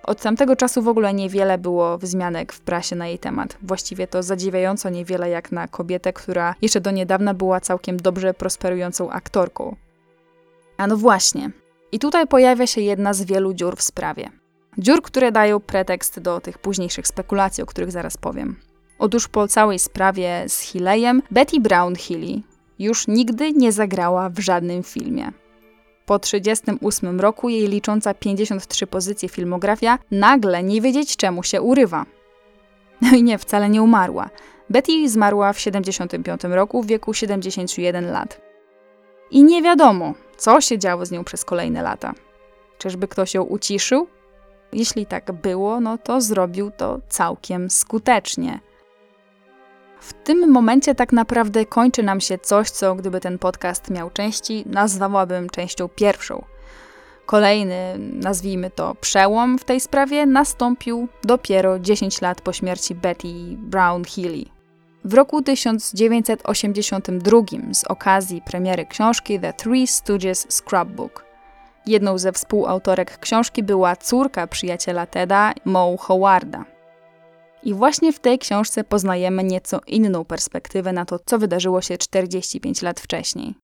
Speaker 1: Od tamtego czasu w ogóle niewiele było wzmianek w prasie na jej temat. Właściwie to zadziwiająco niewiele jak na kobietę, która jeszcze do niedawna była całkiem dobrze prosperującą aktorką. A no właśnie. I tutaj pojawia się jedna z wielu dziur w sprawie. Dziur, które dają pretekst do tych późniejszych spekulacji, o których zaraz powiem. Otóż po całej sprawie z Hilleyem, Betty Brown Healy już nigdy nie zagrała w żadnym filmie. Po 38 roku jej licząca 53 pozycje filmografia nagle nie wiedzieć czemu się urywa. No i nie, wcale nie umarła. Betty zmarła w 75 roku w wieku 71 lat. I nie wiadomo, co się działo z nią przez kolejne lata. Czyżby ktoś ją uciszył? Jeśli tak było, no to zrobił to całkiem skutecznie. W tym momencie tak naprawdę kończy nam się coś, co gdyby ten podcast miał części, nazwałabym częścią pierwszą. Kolejny, nazwijmy to przełom w tej sprawie, nastąpił dopiero 10 lat po śmierci Betty Brown Healy. W roku 1982 z okazji premiery książki The Three Stooges Scrapbook. Jedną ze współautorek książki była córka przyjaciela Teda, Mo Howarda. I właśnie w tej książce poznajemy nieco inną perspektywę na to, co wydarzyło się 45 lat wcześniej.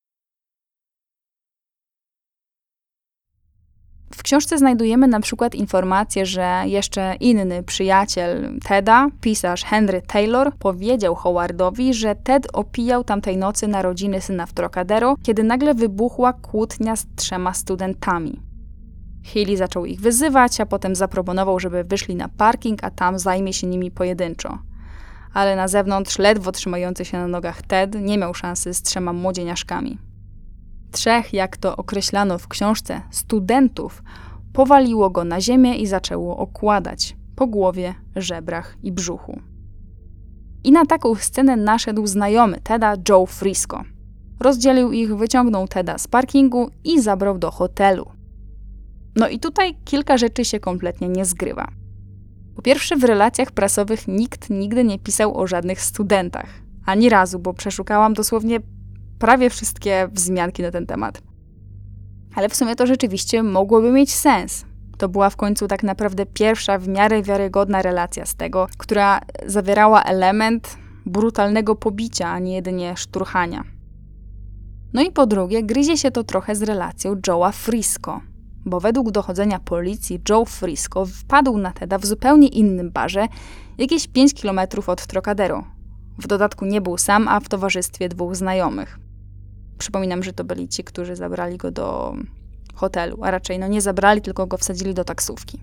Speaker 1: W książce znajdujemy na przykład informację, że jeszcze inny przyjaciel Teda, pisarz Henry Taylor, powiedział Howardowi, że Ted opijał tamtej nocy narodziny syna w Trocadero, kiedy nagle wybuchła kłótnia z trzema studentami. Healy zaczął ich wyzywać, a potem zaproponował, żeby wyszli na parking, a tam zajmie się nimi pojedynczo. Ale na zewnątrz ledwo trzymający się na nogach Ted nie miał szansy z trzema młodzieniaszkami. Trzech, jak to określano w książce, studentów powaliło go na ziemię i zaczęło okładać po głowie, żebrach i brzuchu. I na taką scenę naszedł znajomy Teda Joe Frisco. Rozdzielił ich, wyciągnął Teda z parkingu i zabrał do hotelu. No i tutaj kilka rzeczy się kompletnie nie zgrywa. Po pierwsze, w relacjach prasowych nikt nigdy nie pisał o żadnych studentach. Ani razu, bo przeszukałam dosłownie prawie wszystkie wzmianki na ten temat. Ale w sumie to rzeczywiście mogłoby mieć sens. To była w końcu tak naprawdę pierwsza w miarę wiarygodna relacja z tego, która zawierała element brutalnego pobicia, a nie jedynie szturchania. No i po drugie, gryzie się to trochę z relacją Joe'a Frisco, bo według dochodzenia policji Joe Frisco wpadł na Teda w zupełnie innym barze, jakieś 5 km od Trocadero. W dodatku nie był sam, a w towarzystwie dwóch znajomych. Przypominam, że to byli ci, którzy zabrali go do hotelu, a raczej no nie zabrali, tylko go wsadzili do taksówki.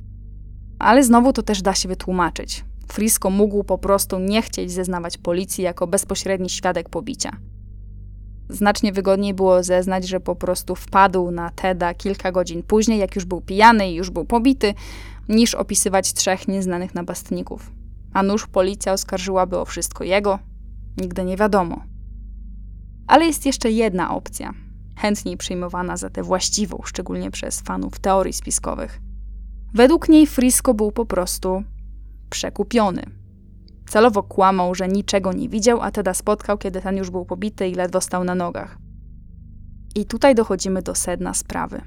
Speaker 1: Ale znowu to też da się wytłumaczyć. Frisco mógł po prostu nie chcieć zeznawać policji jako bezpośredni świadek pobicia. Znacznie wygodniej było zeznać, że po prostu wpadł na Teda kilka godzin później, jak już był pijany i już był pobity, niż opisywać trzech nieznanych napastników. A nuż policja oskarżyłaby o wszystko jego? Nigdy nie wiadomo. Ale jest jeszcze jedna opcja, chętniej przyjmowana za tę właściwą, szczególnie przez fanów teorii spiskowych. Według niej Frisco był po prostu przekupiony. Celowo kłamał, że niczego nie widział, a Teda spotkał, kiedy ten już był pobity i ledwo stał na nogach. I tutaj dochodzimy do sedna sprawy.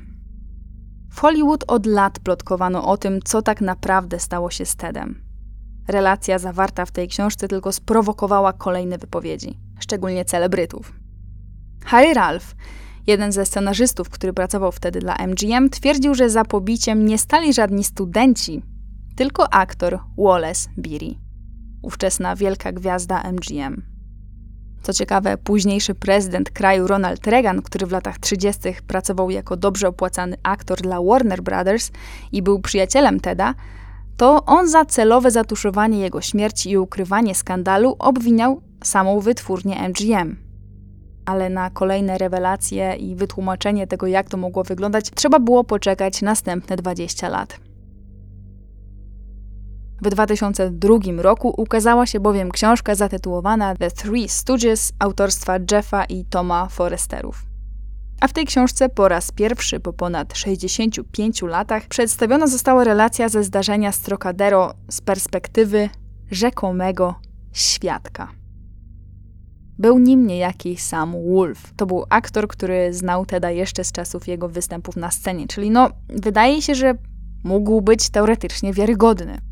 Speaker 1: W Hollywood od lat plotkowano o tym, co tak naprawdę stało się z Tedem. Relacja zawarta w tej książce tylko sprowokowała kolejne wypowiedzi, szczególnie celebrytów. Harry Ralph, jeden ze scenarzystów, który pracował wtedy dla MGM, twierdził, że za pobiciem nie stali żadni studenci, tylko aktor Wallace Beery, ówczesna wielka gwiazda MGM. Co ciekawe, późniejszy prezydent kraju Ronald Reagan, który w latach 30. pracował jako dobrze opłacany aktor dla Warner Brothers i był przyjacielem Teda, to on za celowe zatuszowanie jego śmierci i ukrywanie skandalu obwiniał samą wytwórnię MGM. Ale na kolejne rewelacje i wytłumaczenie tego, jak to mogło wyglądać, trzeba było poczekać następne 20 lat. W 2002 roku ukazała się bowiem książka zatytułowana The Three Stooges autorstwa Jeffa i Toma Foresterów. A w tej książce po raz pierwszy po ponad 65 latach przedstawiona została relacja ze zdarzenia z Trocadero z perspektywy rzekomego świadka. Był nim niejaki Sam Wolf. To był aktor, który znał Teda jeszcze z czasów jego występów na scenie, czyli no, wydaje się, że mógł być teoretycznie wiarygodny.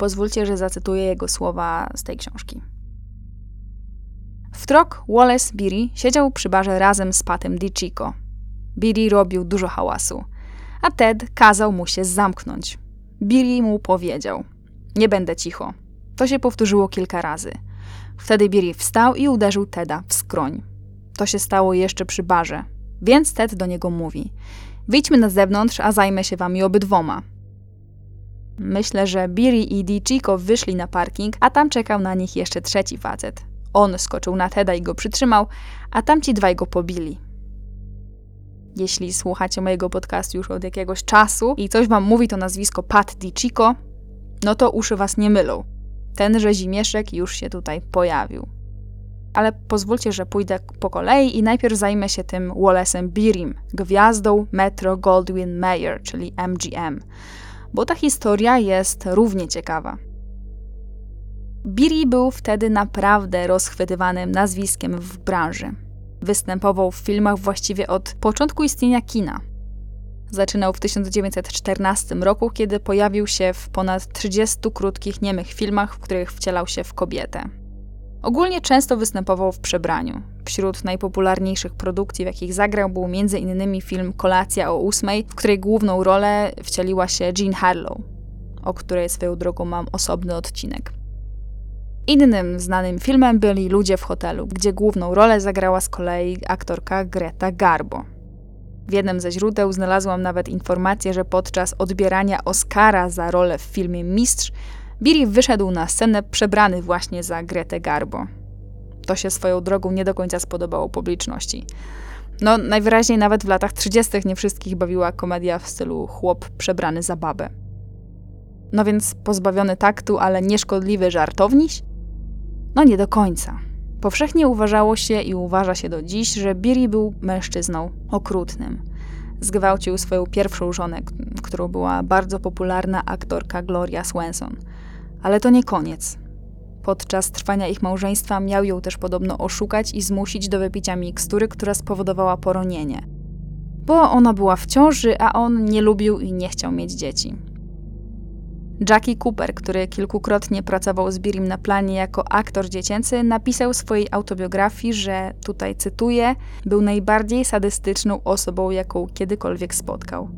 Speaker 1: Pozwólcie, że zacytuję jego słowa z tej książki. W trok Wallace Beery siedział przy barze razem z Patem DiCicco. Beery robił dużo hałasu, a Ted kazał mu się zamknąć. Beery mu powiedział: Nie będę cicho. To się powtórzyło kilka razy. Wtedy Beery wstał i uderzył Teda w skroń. To się stało jeszcze przy barze, więc Ted do niego mówi: Wyjdźmy na zewnątrz, a zajmę się wami obydwoma. Myślę, że Biri i DiCicco wyszli na parking, a tam czekał na nich jeszcze trzeci facet. On skoczył na Teda i go przytrzymał, a tamci dwaj go pobili. Jeśli słuchacie mojego podcastu już od jakiegoś czasu i coś wam mówi to nazwisko Pat DiCicco, no to uszy was nie mylą. Tenże zimieszek już się tutaj pojawił. Ale pozwólcie, że pójdę po kolei i najpierw zajmę się tym Wallace'em Birim, gwiazdą Metro Goldwyn Mayer, czyli MGM bo ta historia jest równie ciekawa. Biri był wtedy naprawdę rozchwytywanym nazwiskiem w branży. Występował w filmach właściwie od początku istnienia kina. Zaczynał w 1914 roku, kiedy pojawił się w ponad 30 krótkich niemych filmach, w których wcielał się w kobietę. Ogólnie często występował w przebraniu. Wśród najpopularniejszych produkcji, w jakich zagrał, był m.in. film Kolacja o ósmej, w której główną rolę wcieliła się Jean Harlow, o której swoją drogą mam osobny odcinek. Innym znanym filmem byli Ludzie w hotelu, gdzie główną rolę zagrała z kolei aktorka Greta Garbo. W jednym ze źródeł znalazłam nawet informację, że podczas odbierania Oscara za rolę w filmie Mistrz Billy wyszedł na scenę przebrany właśnie za Gretę Garbo. To się swoją drogą nie do końca spodobało publiczności. No, najwyraźniej nawet w latach 30. nie wszystkich bawiła komedia w stylu chłop przebrany za babę. No więc pozbawiony taktu, ale nieszkodliwy żartowniś? No nie do końca. Powszechnie uważało się i uważa się do dziś, że Billy był mężczyzną okrutnym. Zgwałcił swoją pierwszą żonę, którą była bardzo popularna aktorka Gloria Swanson – ale to nie koniec. Podczas trwania ich małżeństwa miał ją też podobno oszukać i zmusić do wypicia mikstury, która spowodowała poronienie. Bo ona była w ciąży, a on nie lubił i nie chciał mieć dzieci. Jackie Cooper, który kilkukrotnie pracował z Birim na planie jako aktor dziecięcy, napisał w swojej autobiografii, że, tutaj cytuję, był najbardziej sadystyczną osobą, jaką kiedykolwiek spotkał.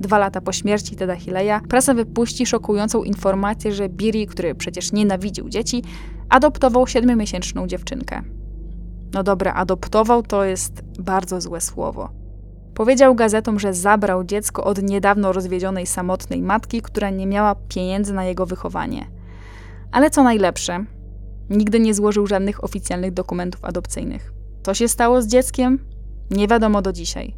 Speaker 1: Dwa lata po śmierci Teda Hileya, prasa wypuści szokującą informację, że Biri, który przecież nienawidził dzieci, adoptował siedmiomiesięczną dziewczynkę. No dobra, adoptował to jest bardzo złe słowo. Powiedział gazetom, że zabrał dziecko od niedawno rozwiedzionej samotnej matki, która nie miała pieniędzy na jego wychowanie. Ale co najlepsze, nigdy nie złożył żadnych oficjalnych dokumentów adopcyjnych. Co się stało z dzieckiem? Nie wiadomo do dzisiaj.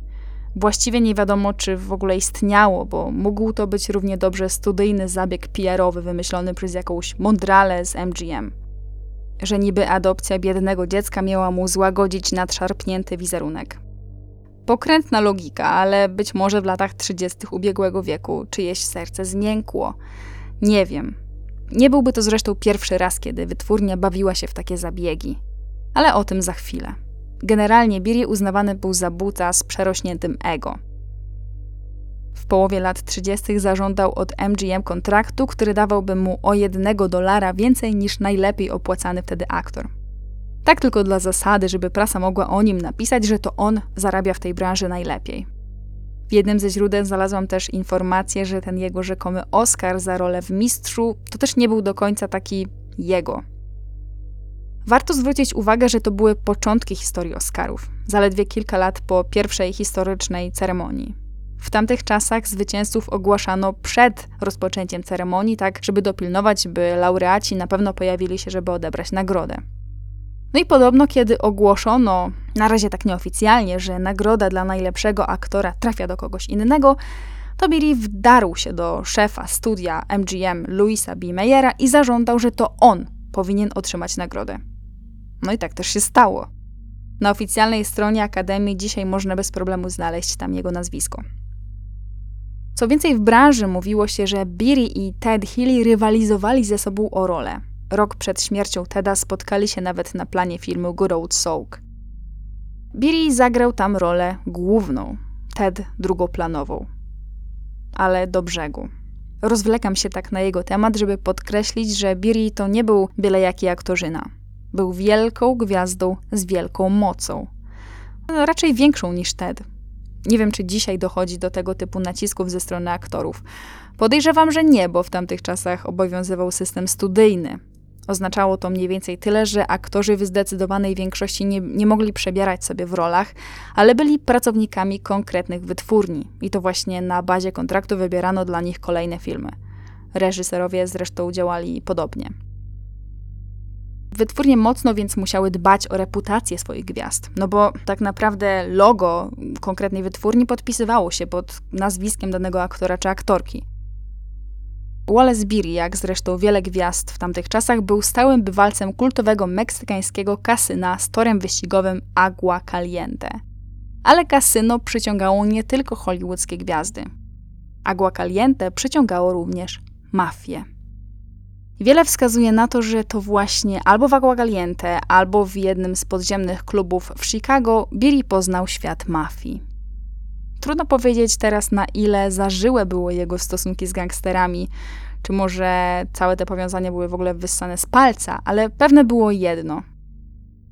Speaker 1: Właściwie nie wiadomo, czy w ogóle istniało, bo mógł to być równie dobrze studyjny zabieg PR-owy wymyślony przez jakąś mądralę z MGM. Że niby adopcja biednego dziecka miała mu złagodzić nadszarpnięty wizerunek. Pokrętna logika, ale być może w latach 30. ubiegłego wieku czyjeś serce zmiękło. Nie wiem. Nie byłby to zresztą pierwszy raz, kiedy wytwórnia bawiła się w takie zabiegi. Ale o tym za chwilę. Generalnie Biri uznawany był za buta z przerośniętym ego. W połowie lat 30. zażądał od MGM kontraktu, który dawałby mu o jednego dolara więcej niż najlepiej opłacany wtedy aktor. Tak tylko dla zasady, żeby prasa mogła o nim napisać, że to on zarabia w tej branży najlepiej. W jednym ze źródeł znalazłam też informację, że ten jego rzekomy Oscar za rolę w Mistrzu to też nie był do końca taki jego. Warto zwrócić uwagę, że to były początki historii Oscarów, zaledwie kilka lat po pierwszej historycznej ceremonii. W tamtych czasach zwycięzców ogłaszano przed rozpoczęciem ceremonii, tak żeby dopilnować, by laureaci na pewno pojawili się, żeby odebrać nagrodę. No i podobno, kiedy ogłoszono, na razie tak nieoficjalnie, że nagroda dla najlepszego aktora trafia do kogoś innego, to Billy wdarł się do szefa studia MGM Louisa B. Mayera i zażądał, że to on powinien otrzymać nagrodę. No i tak też się stało. Na oficjalnej stronie Akademii dzisiaj można bez problemu znaleźć tam jego nazwisko. Co więcej, w branży mówiło się, że Billy i Ted Healy rywalizowali ze sobą o rolę. Rok przed śmiercią Teda spotkali się nawet na planie filmu Good Old Soak. Zagrał tam rolę główną, Ted drugoplanową. Ale do brzegu. Rozwlekam się tak na jego temat, żeby podkreślić, że Billy to nie był byle jaki aktorzyna. Był wielką gwiazdą z wielką mocą. No, raczej większą niż Ted. Nie wiem, czy dzisiaj dochodzi do tego typu nacisków ze strony aktorów. Podejrzewam, że nie, bo w tamtych czasach obowiązywał system studyjny, Oznaczało to mniej więcej tyle, że aktorzy w zdecydowanej większości nie, nie mogli przebierać sobie w rolach, ale byli pracownikami konkretnych wytwórni i to właśnie na bazie kontraktu wybierano dla nich kolejne filmy. Reżyserowie zresztą działali podobnie. Wytwórnie mocno więc musiały dbać o reputację swoich gwiazd, no bo tak naprawdę logo konkretnej wytwórni podpisywało się pod nazwiskiem danego aktora czy aktorki. Wallace Beery, jak zresztą wiele gwiazd w tamtych czasach, był stałym bywalcem kultowego meksykańskiego kasyna z torem wyścigowym Agua Caliente. Ale kasyno przyciągało nie tylko hollywoodzkie gwiazdy. Agua Caliente przyciągało również mafię. Wiele wskazuje na to, że to właśnie albo w Agua Caliente, albo w jednym z podziemnych klubów w Chicago Billy poznał świat mafii. Trudno powiedzieć teraz, na ile zażyłe były jego stosunki z gangsterami, czy może całe te powiązania były w ogóle wyssane z palca, ale pewne było jedno.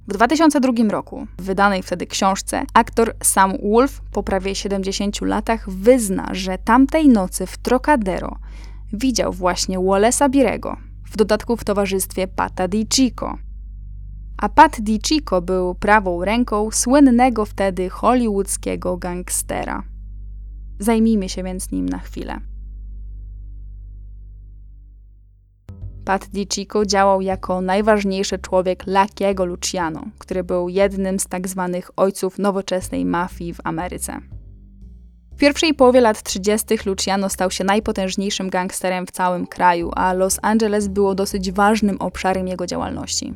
Speaker 1: W 2002 roku, w wydanej wtedy książce, aktor Sam Wolf po prawie 70 latach wyzna, że tamtej nocy w Trocadero widział właśnie Wallace'a Birego, w dodatku w towarzystwie Pata Di Chico, a Pat DiCicco był prawą ręką słynnego wtedy hollywoodzkiego gangstera. Zajmijmy się więc nim na chwilę. Pat DiCicco działał jako najważniejszy człowiek Lakiego Luciano, który był jednym z tak zwanych ojców nowoczesnej mafii w Ameryce. Pierwszej połowie lat 30. Luciano stał się najpotężniejszym gangsterem w całym kraju, a Los Angeles było dosyć ważnym obszarem jego działalności.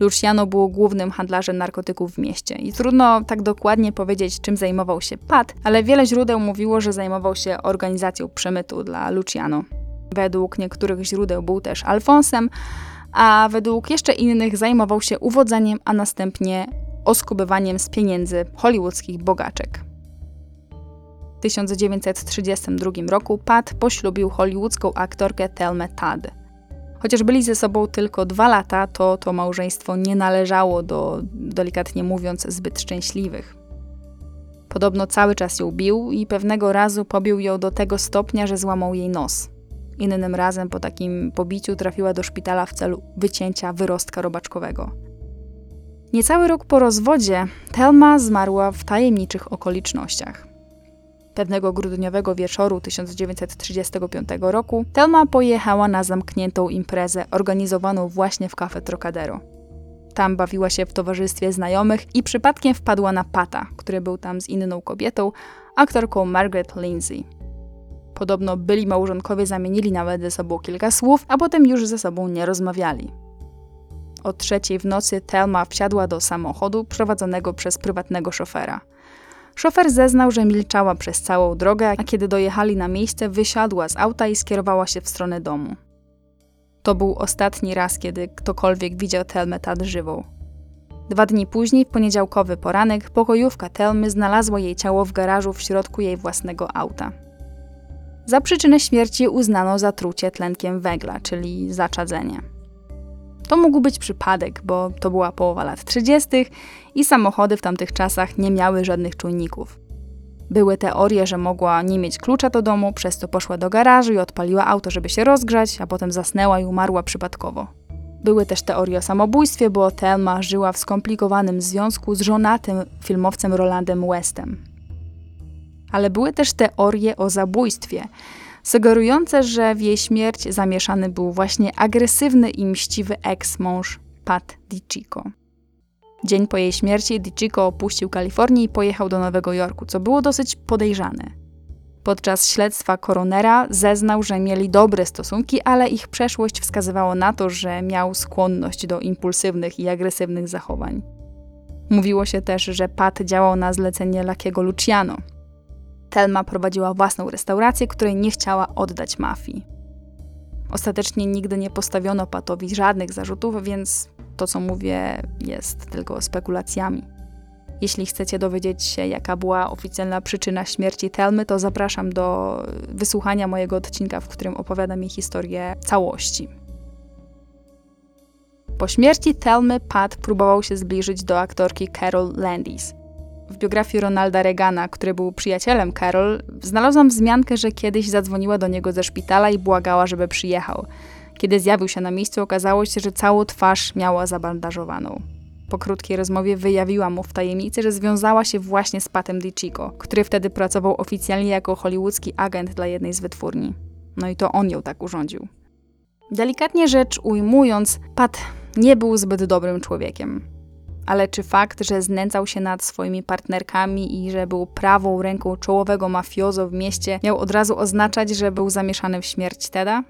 Speaker 1: Luciano był głównym handlarzem narkotyków w mieście i trudno tak dokładnie powiedzieć, czym zajmował się Pat, ale wiele źródeł mówiło, że zajmował się organizacją przemytu dla Luciano. Według niektórych źródeł był też Alfonsem, a według jeszcze innych zajmował się uwodzeniem, a następnie oskubywaniem z pieniędzy hollywoodzkich bogaczek. W 1932 roku Pat poślubił hollywoodzką aktorkę Thelmę Todd. Chociaż byli ze sobą tylko dwa lata, to to małżeństwo nie należało do, delikatnie mówiąc, zbyt szczęśliwych. Podobno cały czas ją bił i pewnego razu pobił ją do tego stopnia, że złamał jej nos. Innym razem po takim pobiciu trafiła do szpitala w celu wycięcia wyrostka robaczkowego. Niecały rok po rozwodzie Thelma zmarła w tajemniczych okolicznościach. Pewnego grudniowego wieczoru 1935 roku Thelma pojechała na zamkniętą imprezę organizowaną właśnie w Cafe Trocadero. Tam bawiła się w towarzystwie znajomych i przypadkiem wpadła na Pata, który był tam z inną kobietą, aktorką Margaret Lindsay. Podobno byli małżonkowie zamienili nawet ze sobą kilka słów, a potem już ze sobą nie rozmawiali. O trzeciej w nocy Thelma wsiadła do samochodu prowadzonego przez prywatnego szofera – Szofer zeznał, że milczała przez całą drogę, a kiedy dojechali na miejsce, wysiadła z auta i skierowała się w stronę domu. To był ostatni raz, kiedy ktokolwiek widział Telmę żywą. Dwa dni później, w poniedziałkowy poranek, pokojówka Telmy znalazła jej ciało w garażu w środku jej własnego auta. Za przyczynę śmierci uznano zatrucie tlenkiem węgla, czyli zaczadzenie. To mógł być przypadek, bo to była połowa lat 30. i samochody w tamtych czasach nie miały żadnych czujników. Były teorie, że mogła nie mieć klucza do domu, przez to poszła do garażu i odpaliła auto, żeby się rozgrzać, a potem zasnęła i umarła przypadkowo. Były też teorie o samobójstwie, bo Thelma żyła w skomplikowanym związku z żonatym filmowcem Rolandem Westem. Ale były też teorie o zabójstwie, sugerujące, że w jej śmierć zamieszany był właśnie agresywny i mściwy eks-mąż Pat DiCicco. Dzień po jej śmierci DiCicco opuścił Kalifornię i pojechał do Nowego Jorku, co było dosyć podejrzane. Podczas śledztwa koronera zeznał, że mieli dobre stosunki, ale ich przeszłość wskazywała na to, że miał skłonność do impulsywnych i agresywnych zachowań. Mówiło się też, że Pat działał na zlecenie Lakiego Luciano. Telma prowadziła własną restaurację, której nie chciała oddać mafii. Ostatecznie nigdy nie postawiono Patowi żadnych zarzutów, więc to, co mówię, jest tylko spekulacjami. Jeśli chcecie dowiedzieć się, jaka była oficjalna przyczyna śmierci Telmy, to zapraszam do wysłuchania mojego odcinka, w którym opowiadam jej historię całości. Po śmierci Telmy Pat próbował się zbliżyć do aktorki Carol Landis. W biografii Ronalda Reagana, który był przyjacielem Carol, znalazłam wzmiankę, że kiedyś zadzwoniła do niego ze szpitala i błagała, żeby przyjechał. Kiedy zjawił się na miejscu, okazało się, że całą twarz miała zabandażowaną. Po krótkiej rozmowie wyjawiła mu w tajemnicy, że związała się właśnie z Patem DiCicco, który wtedy pracował oficjalnie jako hollywoodzki agent dla jednej z wytwórni. No i to on ją tak urządził. Delikatnie rzecz ujmując, Pat nie był zbyt dobrym człowiekiem. Ale czy fakt, że znęcał się nad swoimi partnerkami i że był prawą ręką czołowego mafiozo w mieście, miał od razu oznaczać, że był zamieszany w śmierć Teda?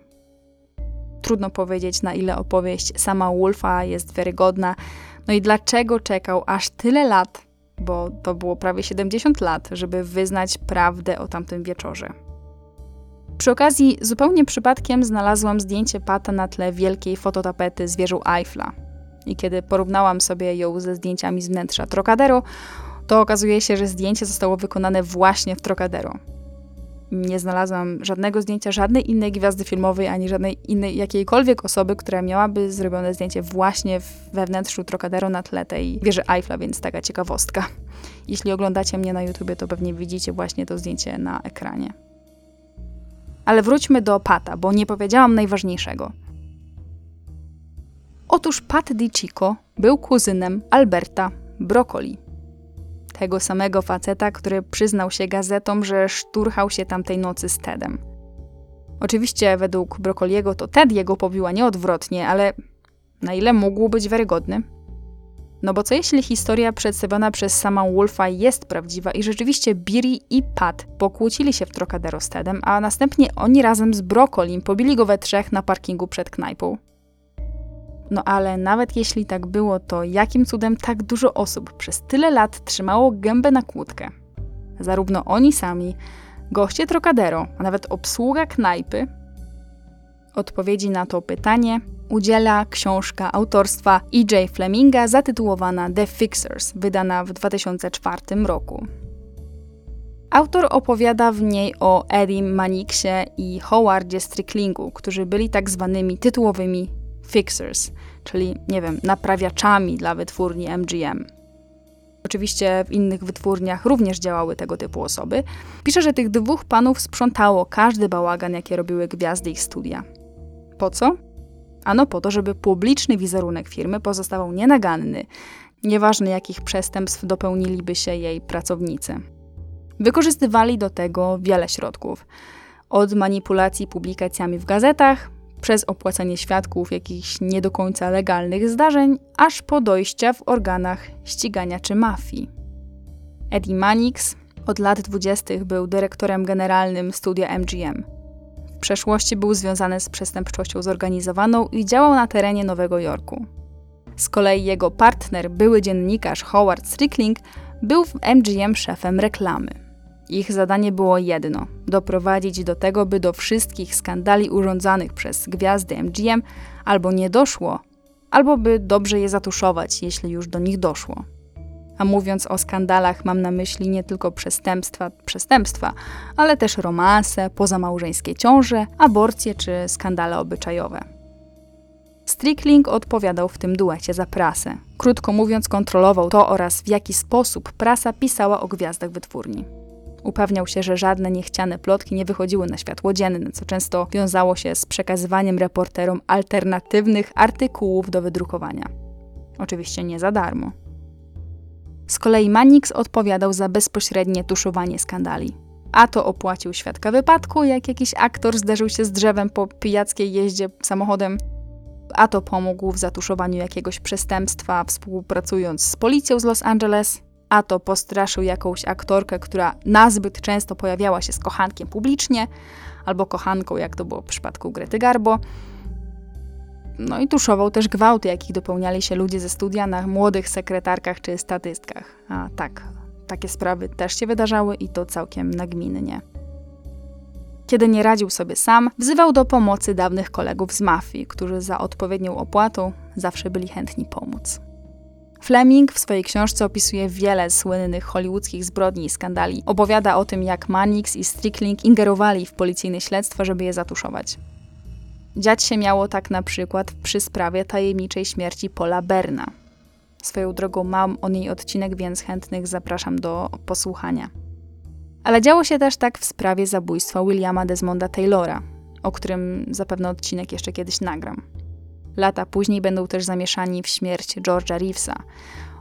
Speaker 1: Trudno powiedzieć, na ile opowieść sama Wolfa jest wiarygodna, no i dlaczego czekał aż tyle lat, bo to było prawie 70 lat, żeby wyznać prawdę o tamtym wieczorze. Przy okazji, zupełnie przypadkiem znalazłam zdjęcie Pata na tle wielkiej fototapety z wieżą Eiffla. I kiedy porównałam sobie ją ze zdjęciami z wnętrza Trocadero, to okazuje się, że zdjęcie zostało wykonane właśnie w Trocadero nie znalazłam żadnego zdjęcia żadnej innej gwiazdy filmowej, ani żadnej innej jakiejkolwiek osoby, która miałaby zrobione zdjęcie właśnie we wnętrzu Trocadero na tle tej wieży Eiffla, więc taka ciekawostka. Jeśli oglądacie mnie na YouTubie, to pewnie widzicie właśnie to zdjęcie na ekranie. Ale wróćmy do Pata, bo nie powiedziałam najważniejszego. Otóż Pat DiCicco był kuzynem Alberta Broccoli, tego samego faceta, który przyznał się gazetom, że szturchał się tamtej nocy z Tedem. Oczywiście według Brokoliego to Ted jego pobił, a nie odwrotnie, ale na ile mógł być wiarygodny? No bo co jeśli historia przedstawiona przez sama Wolfa jest prawdziwa i rzeczywiście Biri i Pat pokłócili się w Trocadero z Tedem, a następnie oni razem z Brokolim pobili go we trzech na parkingu przed knajpą? No ale nawet jeśli tak było, to jakim cudem tak dużo osób przez tyle lat trzymało gębę na kłódkę? Zarówno oni sami, goście Trocadero, a nawet obsługa knajpy? Odpowiedzi na to pytanie udziela książka autorstwa E.J. Fleminga zatytułowana The Fixers, wydana w 2004 roku. Autor opowiada w niej o Edim Maniksie i Howardzie Stricklingu, którzy byli tak zwanymi tytułowymi fixers, czyli, nie wiem, naprawiaczami dla wytwórni MGM. Oczywiście w innych wytwórniach również działały tego typu osoby. Pisze, że tych dwóch panów sprzątało każdy bałagan, jakie robiły gwiazdy ich studia. Po co? Ano po to, żeby publiczny wizerunek firmy pozostawał nienaganny, nieważne jakich przestępstw dopełniliby się jej pracownicy. Wykorzystywali do tego wiele środków. Od manipulacji publikacjami w gazetach, przez opłacanie świadków jakichś nie do końca legalnych zdarzeń, aż po dojścia w organach ścigania czy mafii. Eddie Mannix od lat 20. był dyrektorem generalnym studia MGM. W przeszłości był związany z przestępczością zorganizowaną i działał na terenie Nowego Jorku. Z kolei jego partner, były dziennikarz Howard Strickling, był w MGM szefem reklamy. Ich zadanie było jedno: doprowadzić do tego, by do wszystkich skandali urządzanych przez gwiazdy MGM albo nie doszło, albo by dobrze je zatuszować, jeśli już do nich doszło. A mówiąc o skandalach, mam na myśli nie tylko przestępstwa, przestępstwa, ale też romanse, pozamałżeńskie ciąże, aborcje czy skandale obyczajowe. Strickling odpowiadał w tym duecie za prasę. Krótko mówiąc, kontrolował to oraz w jaki sposób prasa pisała o gwiazdach wytwórni. Upewniał się, że żadne niechciane plotki nie wychodziły na światło dzienne, co często wiązało się z przekazywaniem reporterom alternatywnych artykułów do wydrukowania. Oczywiście nie za darmo. Z kolei Mannix odpowiadał za bezpośrednie tuszowanie skandali. A to opłacił świadka wypadku, jak jakiś aktor zderzył się z drzewem po pijackiej jeździe samochodem, a to pomógł w zatuszowaniu jakiegoś przestępstwa, współpracując z policją z Los Angeles, a to postraszył jakąś aktorkę, która nazbyt często pojawiała się z kochankiem publicznie, albo kochanką, jak to było w przypadku Grety Garbo. No i tuszował też gwałty, jakich dopełniali się ludzie ze studia na młodych sekretarkach czy statystkach. A tak, takie sprawy też się wydarzały i to całkiem nagminnie. Kiedy nie radził sobie sam, wzywał do pomocy dawnych kolegów z mafii, którzy za odpowiednią opłatą zawsze byli chętni pomóc. Fleming w swojej książce opisuje wiele słynnych hollywoodzkich zbrodni i skandali. Opowiada o tym, jak Mannix i Strickling ingerowali w policyjne śledztwa, żeby je zatuszować. Dziać się miało tak na przykład przy sprawie tajemniczej śmierci Paula Berna. Swoją drogą mam o niej odcinek, więc chętnych zapraszam do posłuchania. Ale działo się też tak w sprawie zabójstwa Williama Desmonda Taylora, o którym zapewne odcinek jeszcze kiedyś nagram. Lata później będą też zamieszani w śmierć George'a Reevesa.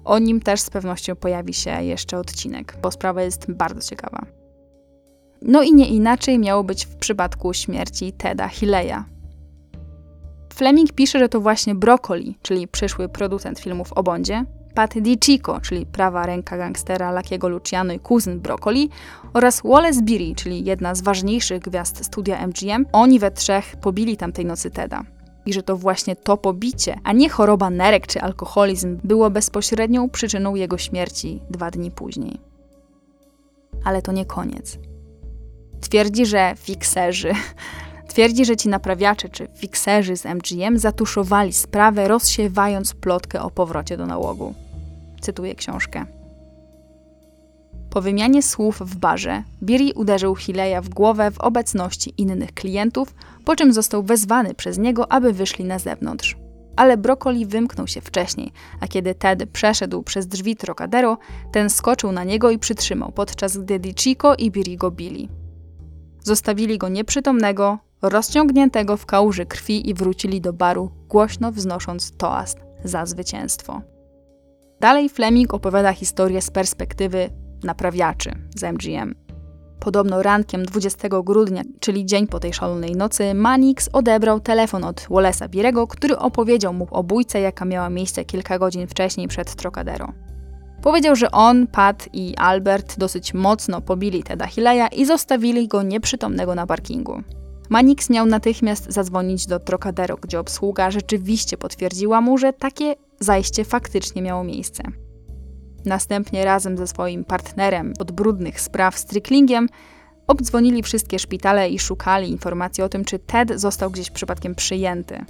Speaker 1: O nim też z pewnością pojawi się jeszcze odcinek, bo sprawa jest bardzo ciekawa. No i nie inaczej miało być w przypadku śmierci Teda Hilleya. Fleming pisze, że to właśnie Broccoli, czyli przyszły producent filmów o Bondzie, Pat DiCicco, czyli prawa ręka gangstera Lakiego Luciano i kuzyn Broccoli, oraz Wallace Beery, czyli jedna z ważniejszych gwiazd studia MGM, oni we trzech pobili tamtej nocy Teda. I że to właśnie to pobicie, a nie choroba nerek czy alkoholizm, było bezpośrednią przyczyną jego śmierci dwa dni później. Ale to nie koniec. Twierdzi, że fikserzy, twierdzi, że ci naprawiacze czy fikserzy z MGM zatuszowali sprawę, rozsiewając plotkę o powrocie do nałogu. Cytuję książkę. Po wymianie słów w barze, Biri uderzył Hileja w głowę w obecności innych klientów, po czym został wezwany przez niego, aby wyszli na zewnątrz. Ale Broccoli wymknął się wcześniej, a kiedy Ted przeszedł przez drzwi Trocadero, ten skoczył na niego i przytrzymał, podczas gdy DiCicco i Biri go bili. Zostawili go nieprzytomnego, rozciągniętego w kałuży krwi i wrócili do baru, głośno wznosząc toast za zwycięstwo. Dalej Fleming opowiada historię z perspektywy naprawiaczy z MGM. Podobno rankiem 20 grudnia, czyli dzień po tej szalonej nocy, Manix odebrał telefon od Wallace'a Birego, który opowiedział mu o bójce, jaka miała miejsce kilka godzin wcześniej przed Trocadero. Powiedział, że on, Pat i Albert dosyć mocno pobili Teda Hileya i zostawili go nieprzytomnego na parkingu. Manix miał natychmiast zadzwonić do Trocadero, gdzie obsługa rzeczywiście potwierdziła mu, że takie zajście faktycznie miało miejsce. Następnie razem ze swoim partnerem od brudnych spraw Stricklingiem obdzwonili wszystkie szpitale i szukali informacji o tym, czy Ted został gdzieś przypadkiem przyjęty.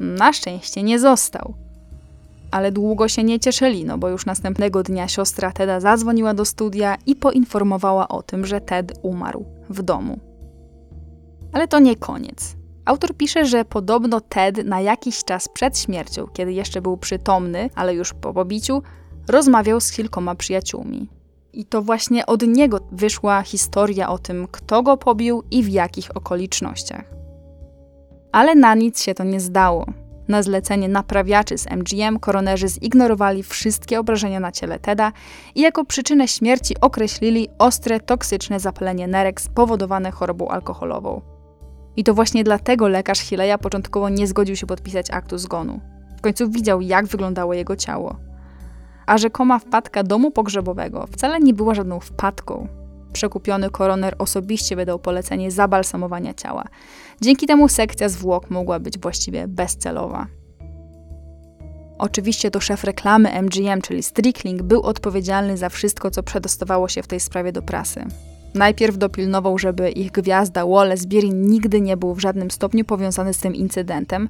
Speaker 1: Na szczęście nie został. Ale długo się nie cieszyli, no bo już następnego dnia siostra Teda zadzwoniła do studia i poinformowała o tym, że Ted umarł w domu. Ale to nie koniec. Autor pisze, że podobno Ted na jakiś czas przed śmiercią, kiedy jeszcze był przytomny, ale już po pobiciu, rozmawiał z kilkoma przyjaciółmi. I to właśnie od niego wyszła historia o tym, kto go pobił i w jakich okolicznościach. Ale na nic się to nie zdało. Na zlecenie naprawiaczy z MGM koronerzy zignorowali wszystkie obrażenia na ciele Teda i jako przyczynę śmierci określili ostre, toksyczne zapalenie nerek spowodowane chorobą alkoholową. I to właśnie dlatego lekarz Hileya początkowo nie zgodził się podpisać aktu zgonu. W końcu widział, jak wyglądało jego ciało a rzekoma wpadka domu pogrzebowego wcale nie była żadną wpadką. Przekupiony koroner osobiście wydał polecenie zabalsamowania ciała. Dzięki temu sekcja zwłok mogła być właściwie bezcelowa. Oczywiście to szef reklamy MGM, czyli Strickling, był odpowiedzialny za wszystko, co przedostawało się w tej sprawie do prasy. Najpierw dopilnował, żeby ich gwiazda Wallace Beery nigdy nie był w żadnym stopniu powiązany z tym incydentem,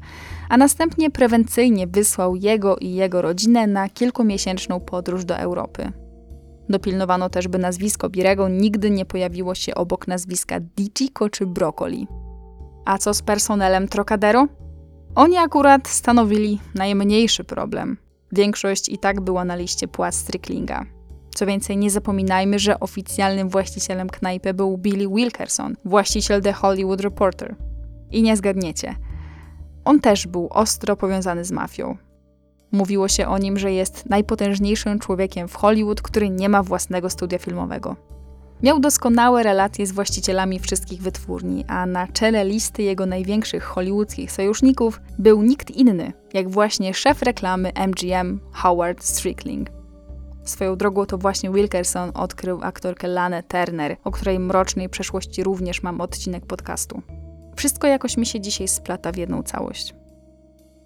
Speaker 1: a następnie prewencyjnie wysłał jego i jego rodzinę na kilkumiesięczną podróż do Europy. Dopilnowano też, by nazwisko Birego nigdy nie pojawiło się obok nazwiska Dichico czy Broccoli. A co z personelem Trocadero? Oni akurat stanowili najmniejszy problem. Większość i tak była na liście płac Stricklinga. Co więcej, nie zapominajmy, że oficjalnym właścicielem knajpy był Billy Wilkerson, właściciel The Hollywood Reporter. I nie zgadniecie. On też był ostro powiązany z mafią. Mówiło się o nim, że jest najpotężniejszym człowiekiem w Hollywood, który nie ma własnego studia filmowego. Miał doskonałe relacje z właścicielami wszystkich wytwórni, a na czele listy jego największych hollywoodzkich sojuszników był nikt inny, jak właśnie szef reklamy MGM Howard Strickling. Swoją drogą to właśnie Wilkerson odkrył aktorkę Lanę Turner, o której mrocznej przeszłości również mam odcinek podcastu. Wszystko jakoś mi się dzisiaj splata w jedną całość.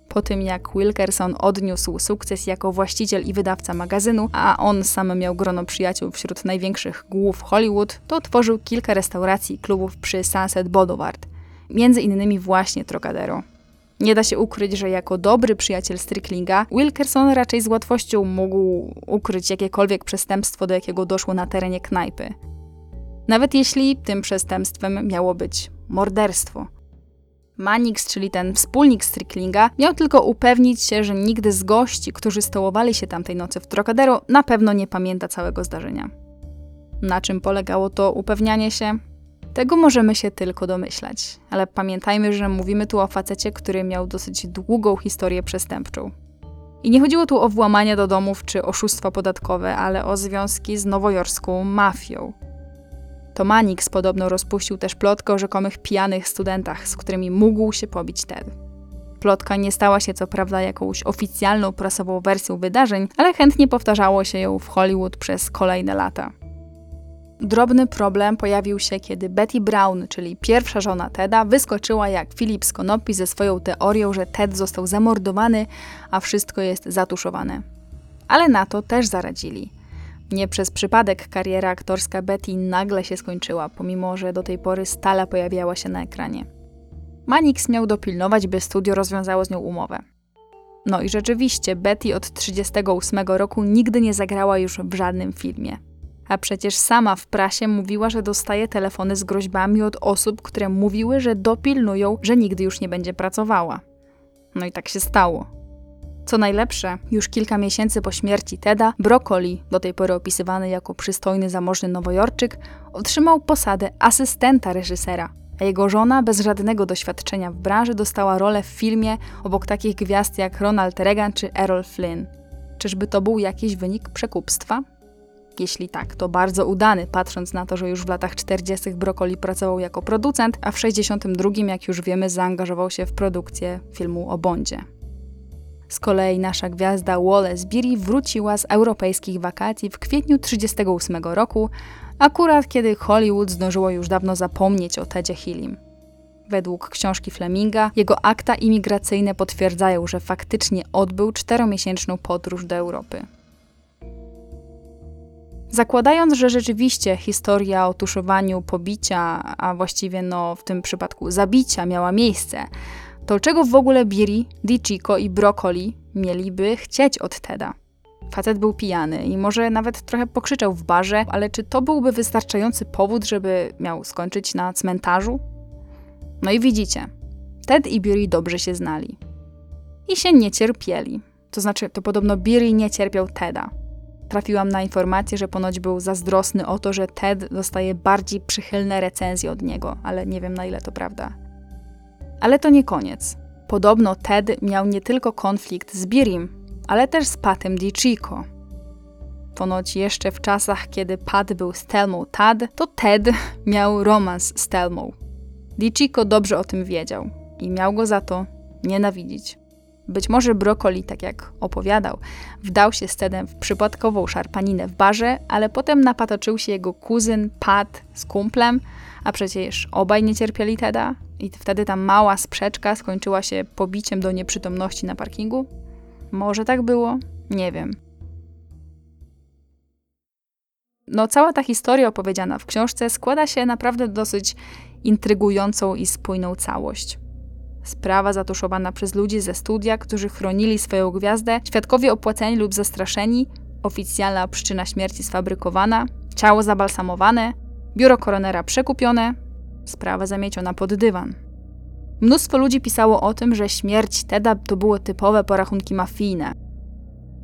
Speaker 1: Po tym jak Wilkerson odniósł sukces jako właściciel i wydawca magazynu, a on sam miał grono przyjaciół wśród największych głów Hollywood, to otworzył kilka restauracji i klubów przy Sunset Boulevard, między innymi właśnie Trocadero. Nie da się ukryć, że jako dobry przyjaciel Stricklinga, Wilkerson raczej z łatwością mógł ukryć jakiekolwiek przestępstwo, do jakiego doszło na terenie knajpy. Nawet jeśli tym przestępstwem miało być morderstwo. Manix, czyli ten wspólnik Stricklinga, miał tylko upewnić się, że nigdy z gości, którzy stołowali się tamtej nocy w Trocadero, na pewno nie pamięta całego zdarzenia. Na czym polegało to upewnianie się? Tego możemy się tylko domyślać, ale pamiętajmy, że mówimy tu o facecie, który miał dosyć długą historię przestępczą. I nie chodziło tu o włamania do domów czy oszustwa podatkowe, ale o związki z nowojorską mafią. To Manix podobno rozpuścił też plotkę o rzekomych pijanych studentach, z którymi mógł się pobić Ted. Plotka nie stała się co prawda jakąś oficjalną prasową wersją wydarzeń, ale chętnie powtarzało się ją w Hollywood przez kolejne lata. Drobny problem pojawił się, kiedy Betty Brown, czyli pierwsza żona Teda, wyskoczyła jak Philip z Konopi ze swoją teorią, że Ted został zamordowany, a wszystko jest zatuszowane. Ale na to też zaradzili. Nie przez przypadek kariera aktorska Betty nagle się skończyła, pomimo że do tej pory stale pojawiała się na ekranie. Manix miał dopilnować, by studio rozwiązało z nią umowę. No i rzeczywiście, Betty od 1938 roku nigdy nie zagrała już w żadnym filmie. A przecież sama w prasie mówiła, że dostaje telefony z groźbami od osób, które mówiły, że dopilnują, że nigdy już nie będzie pracowała. No i tak się stało. Co najlepsze, już kilka miesięcy po śmierci Teda, Broccoli, do tej pory opisywany jako przystojny, zamożny Nowojorczyk, otrzymał posadę asystenta reżysera, a jego żona, bez żadnego doświadczenia w branży, dostała rolę w filmie obok takich gwiazd jak Ronald Reagan czy Errol Flynn. Czyżby to był jakiś wynik przekupstwa? Jeśli tak, to bardzo udany, patrząc na to, że już w latach 40. Broccoli pracował jako producent, a w 62, jak już wiemy, zaangażował się w produkcję filmu o Bondzie. Z kolei nasza gwiazda Wallace Beery wróciła z europejskich wakacji w kwietniu 1938 roku, akurat kiedy Hollywood zdążyło już dawno zapomnieć o Tedzie Hillim. Według książki Fleminga, jego akta imigracyjne potwierdzają, że faktycznie odbył czteromiesięczną podróż do Europy. Zakładając, że rzeczywiście historia o tuszowaniu pobicia, a właściwie no w tym przypadku zabicia miała miejsce, to czego w ogóle Biri, Dichico i Broccoli mieliby chcieć od Teda? Facet był pijany i może nawet trochę pokrzyczał w barze, ale czy to byłby wystarczający powód, żeby miał skończyć na cmentarzu? No i widzicie, Ted i Biri dobrze się znali. I się nie cierpieli. To znaczy, to podobno Biri nie cierpiał Teda. Trafiłam na informację, że ponoć był zazdrosny o to, że Ted dostaje bardziej przychylne recenzje od niego, ale nie wiem na ile to prawda. Ale to nie koniec. Podobno Ted miał nie tylko konflikt z Birim, ale też z Patem DiCico. Ponoć jeszcze w czasach, kiedy Pat był z Telmą Tad, to Ted miał romans z Telmą. DiCico dobrze o tym wiedział i miał go za to nienawidzić. Być może Broccoli, tak jak opowiadał, wdał się z Tedem w przypadkową szarpaninę w barze, ale potem napatoczył się jego kuzyn Pat z kumplem, a przecież obaj nie cierpieli Teda i wtedy ta mała sprzeczka skończyła się pobiciem do nieprzytomności na parkingu? Może tak było? Nie wiem. No, cała ta historia opowiedziana w książce składa się naprawdę dosyć intrygującą i spójną całość. Sprawa zatuszowana przez ludzi ze studia, którzy chronili swoją gwiazdę, świadkowie opłaceni lub zastraszeni, oficjalna przyczyna śmierci sfabrykowana, ciało zabalsamowane, biuro koronera przekupione, sprawa zamieciona pod dywan. Mnóstwo ludzi pisało o tym, że śmierć Teda to było typowe porachunki mafijne.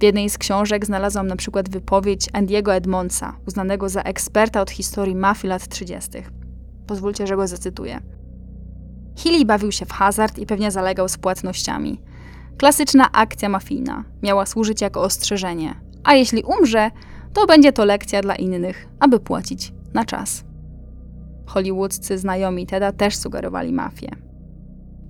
Speaker 1: W jednej z książek znalazłam na przykład wypowiedź Andiego Edmondsa, uznanego za eksperta od historii mafii lat 30. Pozwólcie, że go zacytuję. Healy bawił się w hazard i pewnie zalegał z płatnościami. Klasyczna akcja mafijna miała służyć jako ostrzeżenie, a jeśli umrze, to będzie to lekcja dla innych, aby płacić na czas. Hollywoodzcy znajomi Teda też sugerowali mafię.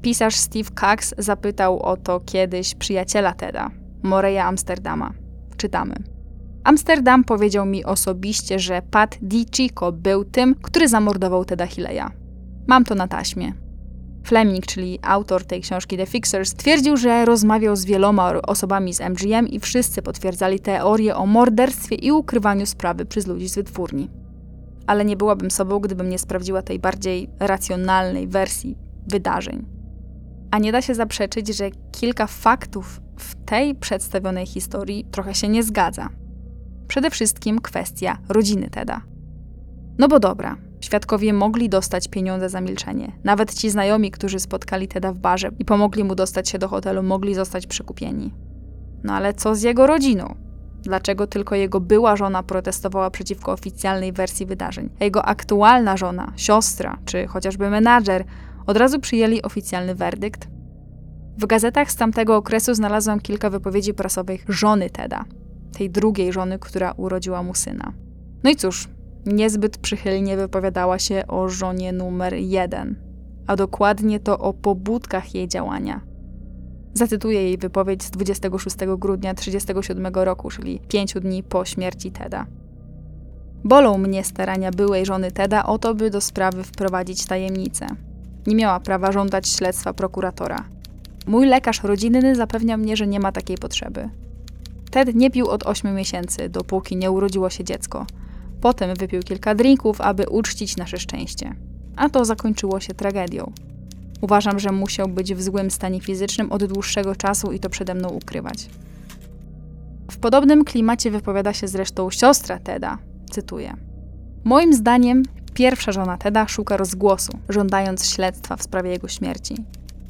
Speaker 1: Pisarz Steve Cox zapytał o to kiedyś przyjaciela Teda, Moreya Amsterdama. Czytamy. Amsterdam powiedział mi osobiście, że Pat DiCicco był tym, który zamordował Teda Hileya. Mam to na taśmie. Fleming, czyli autor tej książki The Fixers, twierdził, że rozmawiał z wieloma osobami z MGM i wszyscy potwierdzali teorię o morderstwie i ukrywaniu sprawy przez ludzi z wytwórni. Ale nie byłabym sobą, gdybym nie sprawdziła tej bardziej racjonalnej wersji wydarzeń. A nie da się zaprzeczyć, że kilka faktów w tej przedstawionej historii trochę się nie zgadza. Przede wszystkim kwestia rodziny Teda. No bo dobra, świadkowie mogli dostać pieniądze za milczenie. Nawet ci znajomi, którzy spotkali Teda w barze i pomogli mu dostać się do hotelu, mogli zostać przekupieni. No ale co z jego rodziną? Dlaczego tylko jego była żona protestowała przeciwko oficjalnej wersji wydarzeń, a jego aktualna żona, siostra czy chociażby menadżer od razu przyjęli oficjalny werdykt? W gazetach z tamtego okresu znalazłam kilka wypowiedzi prasowych żony Teda, tej drugiej żony, która urodziła mu syna. No i cóż, niezbyt przychylnie wypowiadała się o żonie numer jeden, a dokładnie to o pobudkach jej działania. Zacytuję jej wypowiedź z 26 grudnia 1937 roku, czyli pięciu dni po śmierci Teda. Bolą mnie starania byłej żony Teda o to, by do sprawy wprowadzić tajemnicę. Nie miała prawa żądać śledztwa prokuratora. Mój lekarz rodzinny zapewnia mnie, że nie ma takiej potrzeby. Ted nie pił od 8 miesięcy, dopóki nie urodziło się dziecko. Potem wypił kilka drinków, aby uczcić nasze szczęście. A to zakończyło się tragedią. Uważam, że musiał być w złym stanie fizycznym od dłuższego czasu i to przede mną ukrywać. W podobnym klimacie wypowiada się zresztą siostra Teda. Cytuję. Moim zdaniem pierwsza żona Teda szuka rozgłosu, żądając śledztwa w sprawie jego śmierci.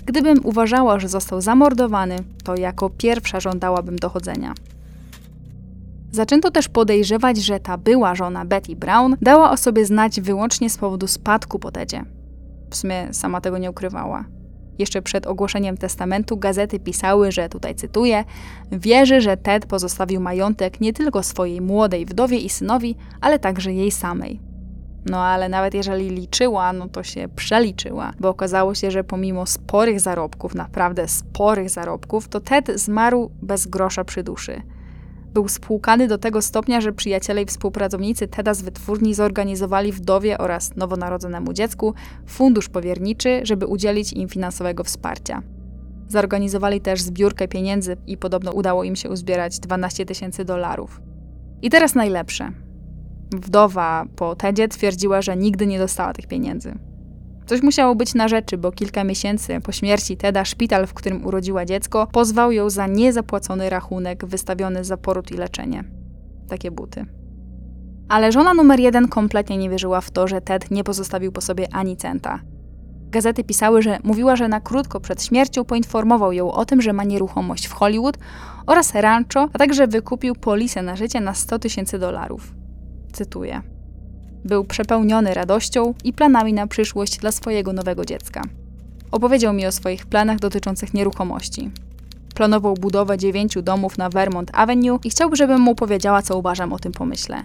Speaker 1: Gdybym uważała, że został zamordowany, to jako pierwsza żądałabym dochodzenia. Zaczęto też podejrzewać, że ta była żona Betty Brown dała o sobie znać wyłącznie z powodu spadku po Tedzie. W sumie sama tego nie ukrywała. Jeszcze przed ogłoszeniem testamentu gazety pisały, że tutaj cytuję: Wierzy, że Ted pozostawił majątek nie tylko swojej młodej wdowie i synowi, ale także jej samej. No ale nawet jeżeli liczyła, no to się przeliczyła, bo okazało się, że pomimo sporych zarobków, naprawdę sporych zarobków, to Ted zmarł bez grosza przy duszy. Był spłukany do tego stopnia, że przyjaciele i współpracownicy Teda z wytwórni zorganizowali wdowie oraz nowonarodzonemu dziecku fundusz powierniczy, żeby udzielić im finansowego wsparcia. Zorganizowali też zbiórkę pieniędzy i podobno udało im się uzbierać 12 tysięcy dolarów. I teraz najlepsze. Wdowa po Tedzie twierdziła, że nigdy nie dostała tych pieniędzy. Coś musiało być na rzeczy, bo kilka miesięcy po śmierci Teda szpital, w którym urodziła dziecko, pozwał ją za niezapłacony rachunek wystawiony za poród i leczenie. Takie buty. Ale żona numer jeden kompletnie nie wierzyła w to, że Ted nie pozostawił po sobie ani centa. Gazety pisały, że mówiła, że na krótko przed śmiercią poinformował ją o tym, że ma nieruchomość w Hollywood oraz rancho, a także wykupił polisę na życie na 100 tysięcy dolarów. Cytuję. Był przepełniony radością i planami na przyszłość dla swojego nowego dziecka. Opowiedział mi o swoich planach dotyczących nieruchomości. Planował budowę dziewięciu domów na Vermont Avenue i chciałby, żebym mu powiedziała, co uważam o tym pomyśle.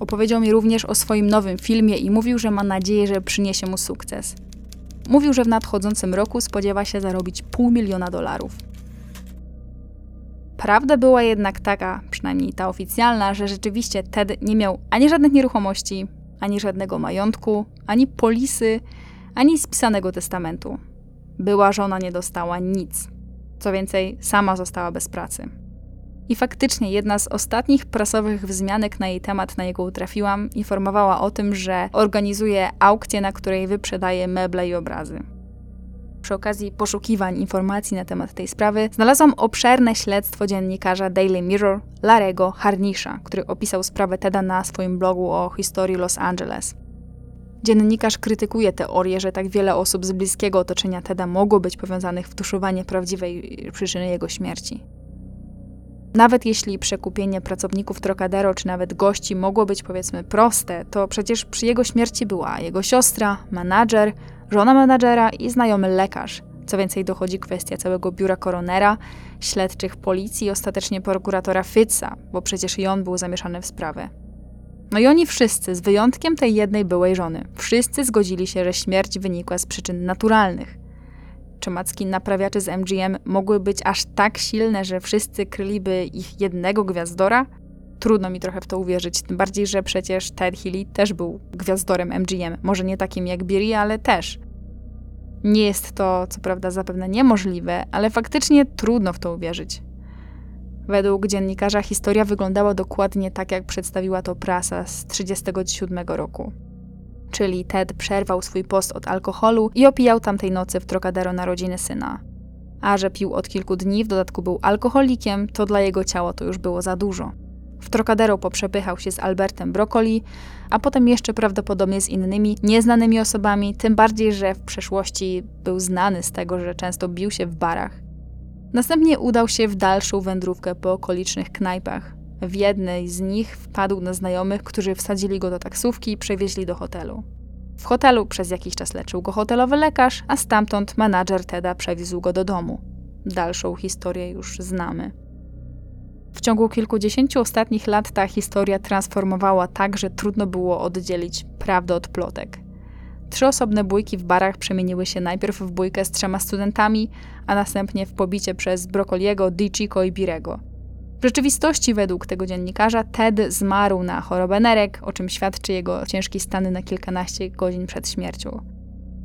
Speaker 1: Opowiedział mi również o swoim nowym filmie i mówił, że ma nadzieję, że przyniesie mu sukces. Mówił, że w nadchodzącym roku spodziewa się zarobić pół miliona dolarów. Prawda była jednak taka, przynajmniej ta oficjalna, że rzeczywiście Ted nie miał ani żadnych nieruchomości, ani żadnego majątku, ani polisy, ani spisanego testamentu. Była żona nie dostała nic. Co więcej, sama została bez pracy. I faktycznie jedna z ostatnich prasowych wzmianek na jej temat, na jego trafiłam, informowała o tym, że organizuje aukcję, na której wyprzedaje meble i obrazy. Przy okazji poszukiwań informacji na temat tej sprawy znalazłam obszerne śledztwo dziennikarza Daily Mirror Larego Harnisha, który opisał sprawę Teda na swoim blogu o historii Los Angeles. Dziennikarz krytykuje teorię, że tak wiele osób z bliskiego otoczenia Teda mogło być powiązanych w tuszowanie prawdziwej przyczyny jego śmierci. Nawet jeśli przekupienie pracowników Trocadero czy nawet gości mogło być powiedzmy proste, to przecież przy jego śmierci była jego siostra, menadżer, żona menadżera i znajomy lekarz. Co więcej, dochodzi kwestia całego biura koronera, śledczych policji i ostatecznie prokuratora Fitza, bo przecież i on był zamieszany w sprawę. No i oni wszyscy, z wyjątkiem tej jednej byłej żony, wszyscy zgodzili się, że śmierć wynikła z przyczyn naturalnych. Czy macki naprawiaczy z MGM mogły być aż tak silne, że wszyscy kryliby ich jednego gwiazdora? Trudno mi trochę w to uwierzyć, tym bardziej, że przecież Ted Healy też był gwiazdorem MGM. Może nie takim jak Beery, ale też. Nie jest to, co prawda, zapewne niemożliwe, ale faktycznie trudno w to uwierzyć. Według dziennikarza historia wyglądała dokładnie tak, jak przedstawiła to prasa z 1937 roku. Czyli Ted przerwał swój post od alkoholu i opijał tamtej nocy w Trocadero narodziny syna. A że pił od kilku dni, w dodatku był alkoholikiem, to dla jego ciała to już było za dużo. W Trocadero poprzepychał się z Albertem Broccoli, a potem jeszcze prawdopodobnie z innymi nieznanymi osobami, tym bardziej, że w przeszłości był znany z tego, że często bił się w barach. Następnie udał się w dalszą wędrówkę po okolicznych knajpach. W jednej z nich wpadł na znajomych, którzy wsadzili go do taksówki i przewieźli do hotelu. W hotelu przez jakiś czas leczył go hotelowy lekarz, a stamtąd menadżer Teda przewiózł go do domu. Dalszą historię już znamy. W ciągu kilkudziesięciu ostatnich lat ta historia transformowała tak, że trudno było oddzielić prawdę od plotek. Trzy osobne bójki w barach przemieniły się najpierw w bójkę z trzema studentami, a następnie w pobicie przez Brokoliego, Dichico i Birego. W rzeczywistości, według tego dziennikarza, Ted zmarł na chorobę nerek, o czym świadczy jego ciężki stan na kilkanaście godzin przed śmiercią.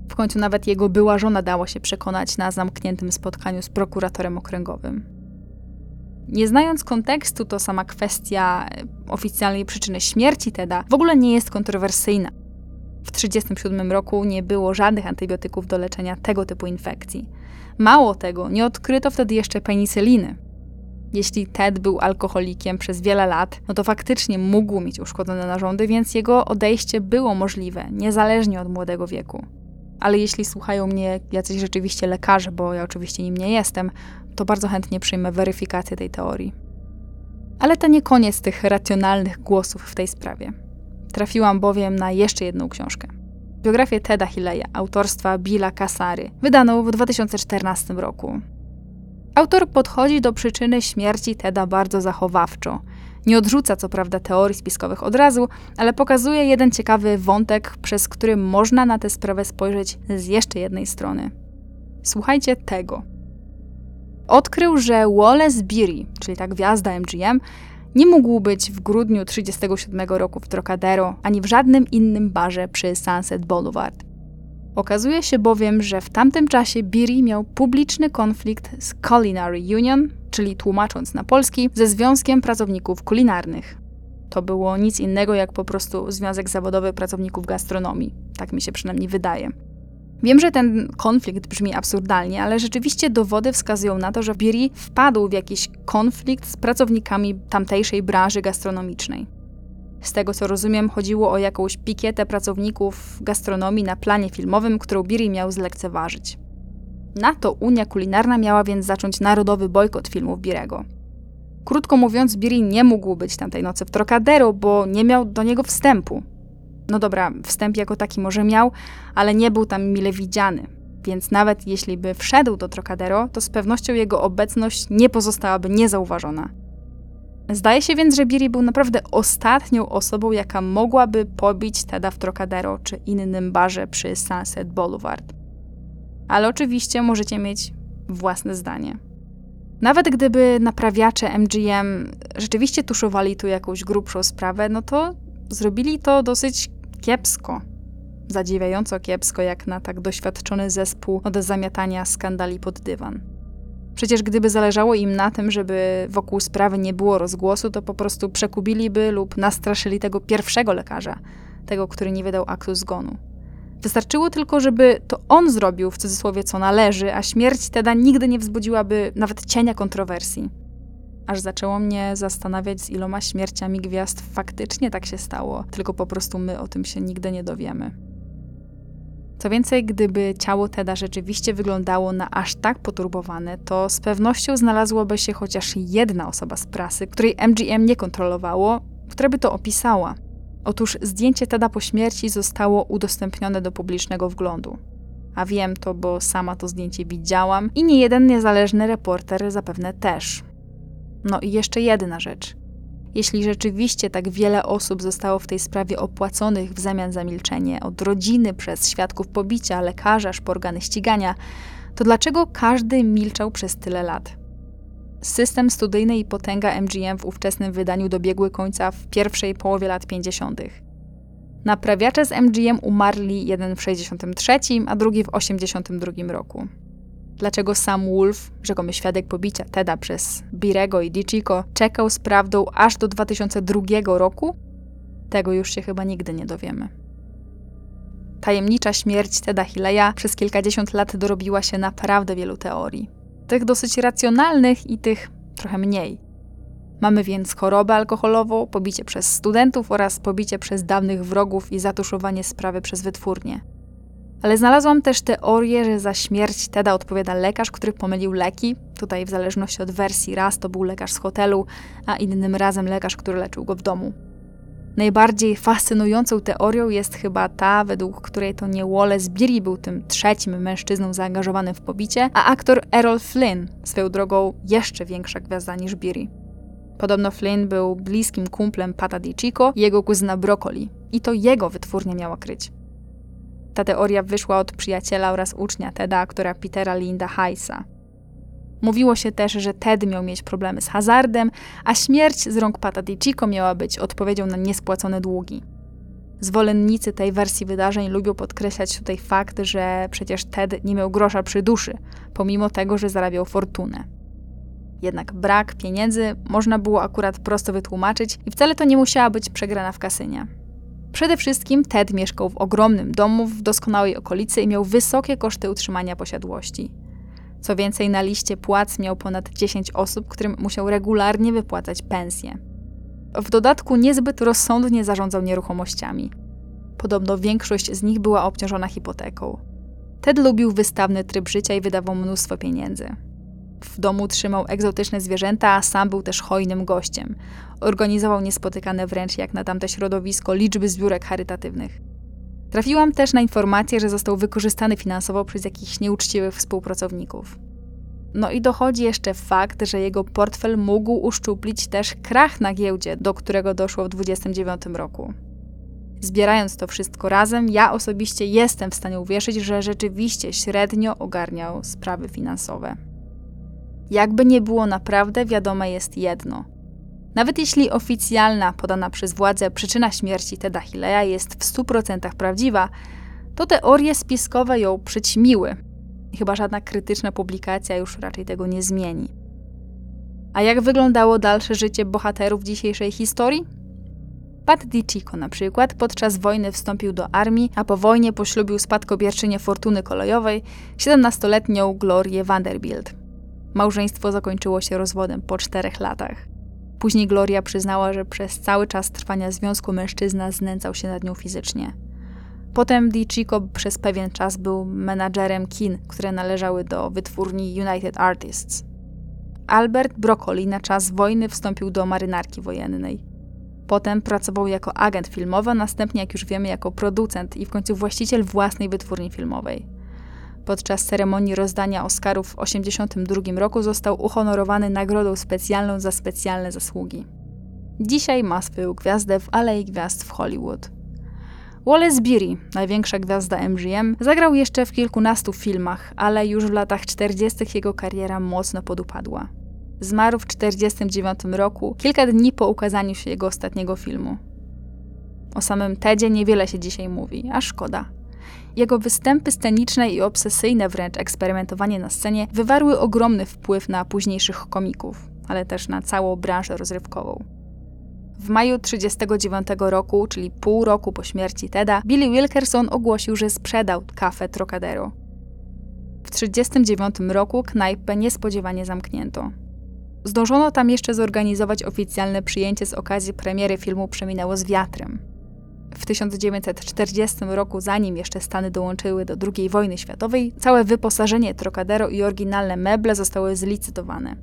Speaker 1: W końcu nawet jego była żona dała się przekonać na zamkniętym spotkaniu z prokuratorem okręgowym. Nie znając kontekstu, to sama kwestia oficjalnej przyczyny śmierci Teda w ogóle nie jest kontrowersyjna. W 1937 roku nie było żadnych antybiotyków do leczenia tego typu infekcji. Mało tego, nie odkryto wtedy jeszcze penicyliny. Jeśli Ted był alkoholikiem przez wiele lat, no to faktycznie mógł mieć uszkodzone narządy, więc jego odejście było możliwe, niezależnie od młodego wieku. Ale jeśli słuchają mnie jacyś rzeczywiście lekarze, bo ja oczywiście nim nie jestem, to bardzo chętnie przyjmę weryfikację tej teorii. Ale to nie koniec tych racjonalnych głosów w tej sprawie. Trafiłam bowiem na jeszcze jedną książkę. Biografię Teda Hilleya, autorstwa Billa Kasary, wydaną w 2014 roku. Autor podchodzi do przyczyny śmierci Teda bardzo zachowawczo. Nie odrzuca co prawda teorii spiskowych od razu, ale pokazuje jeden ciekawy wątek, przez który można na tę sprawę spojrzeć z jeszcze jednej strony. Słuchajcie tego. Odkrył, że Wallace Beery, czyli ta gwiazda MGM, nie mógł być w grudniu 1937 roku w Trocadero ani w żadnym innym barze przy Sunset Boulevard. Okazuje się bowiem, że w tamtym czasie Beery miał publiczny konflikt z Culinary Union, czyli tłumacząc na polski, ze Związkiem Pracowników Kulinarnych. To było nic innego jak po prostu Związek Zawodowy Pracowników Gastronomii. Tak mi się przynajmniej wydaje. Wiem, że ten konflikt brzmi absurdalnie, ale rzeczywiście dowody wskazują na to, że Beery wpadł w jakiś konflikt z pracownikami tamtejszej branży gastronomicznej. Z tego co rozumiem, chodziło o jakąś pikietę pracowników gastronomii na planie filmowym, którą Beery miał zlekceważyć. Na to Unia Kulinarna miała więc zacząć narodowy bojkot filmów Birego. Krótko mówiąc, Beery nie mógł być tamtej nocy w Trocadero, bo nie miał do niego wstępu. No dobra, wstęp jako taki może miał, ale nie był tam mile widziany. Więc nawet jeśli by wszedł do Trocadero, to z pewnością jego obecność nie pozostałaby niezauważona. Zdaje się więc, że Biri był naprawdę ostatnią osobą, jaka mogłaby pobić Teda w Trocadero czy innym barze przy Sunset Boulevard. Ale oczywiście możecie mieć własne zdanie. Nawet gdyby naprawiacze MGM rzeczywiście tuszowali tu jakąś grubszą sprawę, no to zrobili to dosyć kiepsko. Zadziwiająco kiepsko, jak na tak doświadczony zespół od zamiatania skandali pod dywan. Przecież gdyby zależało im na tym, żeby wokół sprawy nie było rozgłosu, to po prostu przekubiliby lub nastraszyli tego pierwszego lekarza, tego, który nie wydał aktu zgonu. Wystarczyło tylko, żeby to on zrobił w cudzysłowie co należy, a śmierć Teda nigdy nie wzbudziłaby nawet cienia kontrowersji. Aż zaczęło mnie zastanawiać, z iloma śmierciami gwiazd faktycznie tak się stało, tylko po prostu my o tym się nigdy nie dowiemy. Co więcej, gdyby ciało Teda rzeczywiście wyglądało na aż tak poturbowane, to z pewnością znalazłoby się chociaż jedna osoba z prasy, której MGM nie kontrolowało, która by to opisała. Otóż zdjęcie Teda po śmierci zostało udostępnione do publicznego wglądu. A wiem to, bo sama to zdjęcie widziałam i nie jeden niezależny reporter zapewne też. No i jeszcze jedna rzecz. Jeśli rzeczywiście tak wiele osób zostało w tej sprawie opłaconych w zamian za milczenie, od rodziny przez świadków pobicia, lekarza, organy ścigania, to dlaczego każdy milczał przez tyle lat? System studyjny i potęga MGM w ówczesnym wydaniu dobiegły końca w pierwszej połowie lat 50. Naprawiacze z MGM umarli jeden w 63, a drugi w 82 roku. Dlaczego sam Wolf, rzekomy świadek pobicia Teda przez Birego i Dichiko, czekał z prawdą aż do 2002 roku? Tego już się chyba nigdy nie dowiemy. Tajemnicza śmierć Teda Hileya przez kilkadziesiąt lat dorobiła się naprawdę wielu teorii. Tych dosyć racjonalnych i tych trochę mniej. Mamy więc chorobę alkoholową, pobicie przez studentów oraz pobicie przez dawnych wrogów i zatuszowanie sprawy przez wytwórnię. Ale znalazłam też teorię, że za śmierć Teda odpowiada lekarz, który pomylił leki. Tutaj w zależności od wersji raz to był lekarz z hotelu, a innym razem lekarz, który leczył go w domu. Najbardziej fascynującą teorią jest chyba ta, według której to nie Wallace Beery był tym trzecim mężczyzną zaangażowanym w pobicie, a aktor Errol Flynn, swoją drogą jeszcze większa gwiazda niż Beery. Podobno Flynn był bliskim kumplem Pata DiCicco i jego kuzyna Broccoli. I to jego wytwórnia miała kryć. Ta teoria wyszła od przyjaciela oraz ucznia Teda, aktora Petera Linda Heisa. Mówiło się też, że Ted miał mieć problemy z hazardem, a śmierć z rąk Pata DiCicco miała być odpowiedzią na niespłacone długi. Zwolennicy tej wersji wydarzeń lubią podkreślać tutaj fakt, że przecież Ted nie miał grosza przy duszy, pomimo tego, że zarabiał fortunę. Jednak brak pieniędzy można było akurat prosto wytłumaczyć i wcale to nie musiała być przegrana w kasynie. Przede wszystkim Ted mieszkał w ogromnym domu w doskonałej okolicy i miał wysokie koszty utrzymania posiadłości. Co więcej, na liście płac miał ponad 10 osób, którym musiał regularnie wypłacać pensje. W dodatku niezbyt rozsądnie zarządzał nieruchomościami. Podobno większość z nich była obciążona hipoteką. Ted lubił wystawny tryb życia i wydawał mnóstwo pieniędzy. W domu trzymał egzotyczne zwierzęta, a sam był też hojnym gościem. Organizował niespotykane wręcz jak na tamte środowisko liczby zbiórek charytatywnych. Trafiłam też na informację, że został wykorzystany finansowo przez jakichś nieuczciwych współpracowników. No i dochodzi jeszcze fakt, że jego portfel mógł uszczuplić też krach na giełdzie, do którego doszło w 1929 roku. Zbierając to wszystko razem, ja osobiście jestem w stanie uwierzyć, że rzeczywiście średnio ogarniał sprawy finansowe. Jakby nie było naprawdę, wiadome jest jedno. Nawet jeśli oficjalna, podana przez władze przyczyna śmierci Teda Hileya jest w 100% prawdziwa, to teorie spiskowe ją przyćmiły. Chyba żadna krytyczna publikacja już raczej tego nie zmieni. A jak wyglądało dalsze życie bohaterów dzisiejszej historii? Pat DiCicco na przykład podczas wojny wstąpił do armii, a po wojnie poślubił spadkobierczynię fortuny kolejowej, 17-letnią Glorię Vanderbilt. Małżeństwo zakończyło się rozwodem po czterech latach. Później Gloria przyznała, że przez cały czas trwania związku mężczyzna znęcał się nad nią fizycznie. Potem Di Chico przez pewien czas był menadżerem kin, które należały do wytwórni United Artists. Albert Broccoli na czas wojny wstąpił do marynarki wojennej. Potem pracował jako agent filmowy, następnie, jak już wiemy, jako producent i w końcu właściciel własnej wytwórni filmowej. Podczas ceremonii rozdania Oscarów w 1982 roku został uhonorowany nagrodą specjalną za specjalne zasługi. Dzisiaj ma swoją gwiazdę w Alei Gwiazd w Hollywood. Wallace Beery, największa gwiazda MGM, zagrał jeszcze w kilkunastu filmach, ale już w latach 40. jego kariera mocno podupadła. Zmarł w 1949 roku, kilka dni po ukazaniu się jego ostatniego filmu. O samym Tedzie niewiele się dzisiaj mówi, a szkoda. Jego występy sceniczne i obsesyjne wręcz eksperymentowanie na scenie wywarły ogromny wpływ na późniejszych komików, ale też na całą branżę rozrywkową. W maju 1939 roku, czyli pół roku po śmierci Teda, Billy Wilkerson ogłosił, że sprzedał kafę Trocadero. W 1939 roku knajpę niespodziewanie zamknięto. Zdążono tam jeszcze zorganizować oficjalne przyjęcie z okazji premiery filmu Przeminęło z wiatrem. W 1940 roku, zanim jeszcze Stany dołączyły do II wojny światowej, całe wyposażenie Trocadero i oryginalne meble zostały zlicytowane.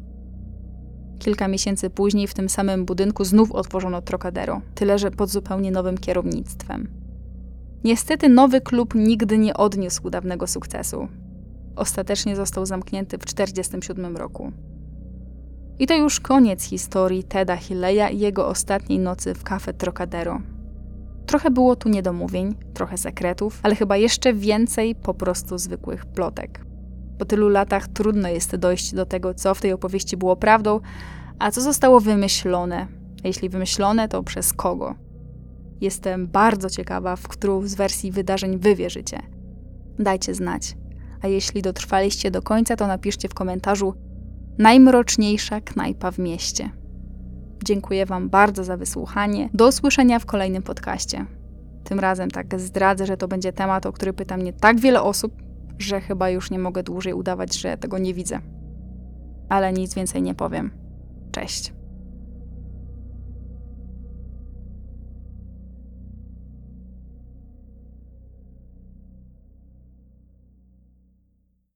Speaker 1: Kilka miesięcy później w tym samym budynku znów otworzono Trocadero, tyle że pod zupełnie nowym kierownictwem. Niestety nowy klub nigdy nie odniósł dawnego sukcesu. Ostatecznie został zamknięty w 1947 roku. I to już koniec historii Teda Hilleya i jego ostatniej nocy w kafe Trocadero. Trochę było tu niedomówień, trochę sekretów, ale chyba jeszcze więcej po prostu zwykłych plotek. Po tylu latach trudno jest dojść do tego, co w tej opowieści było prawdą, a co zostało wymyślone. A jeśli wymyślone, to przez kogo. Jestem bardzo ciekawa, w którą z wersji wydarzeń wy wierzycie. Dajcie znać. A jeśli dotrwaliście do końca, to napiszcie w komentarzu najmroczniejsza knajpa w mieście. Dziękuję Wam bardzo za wysłuchanie. Do usłyszenia w kolejnym podcaście. Tym razem tak zdradzę, że to będzie temat, o który pyta mnie tak wiele osób, że chyba już nie mogę dłużej udawać, że tego nie widzę. Ale nic więcej nie powiem. Cześć.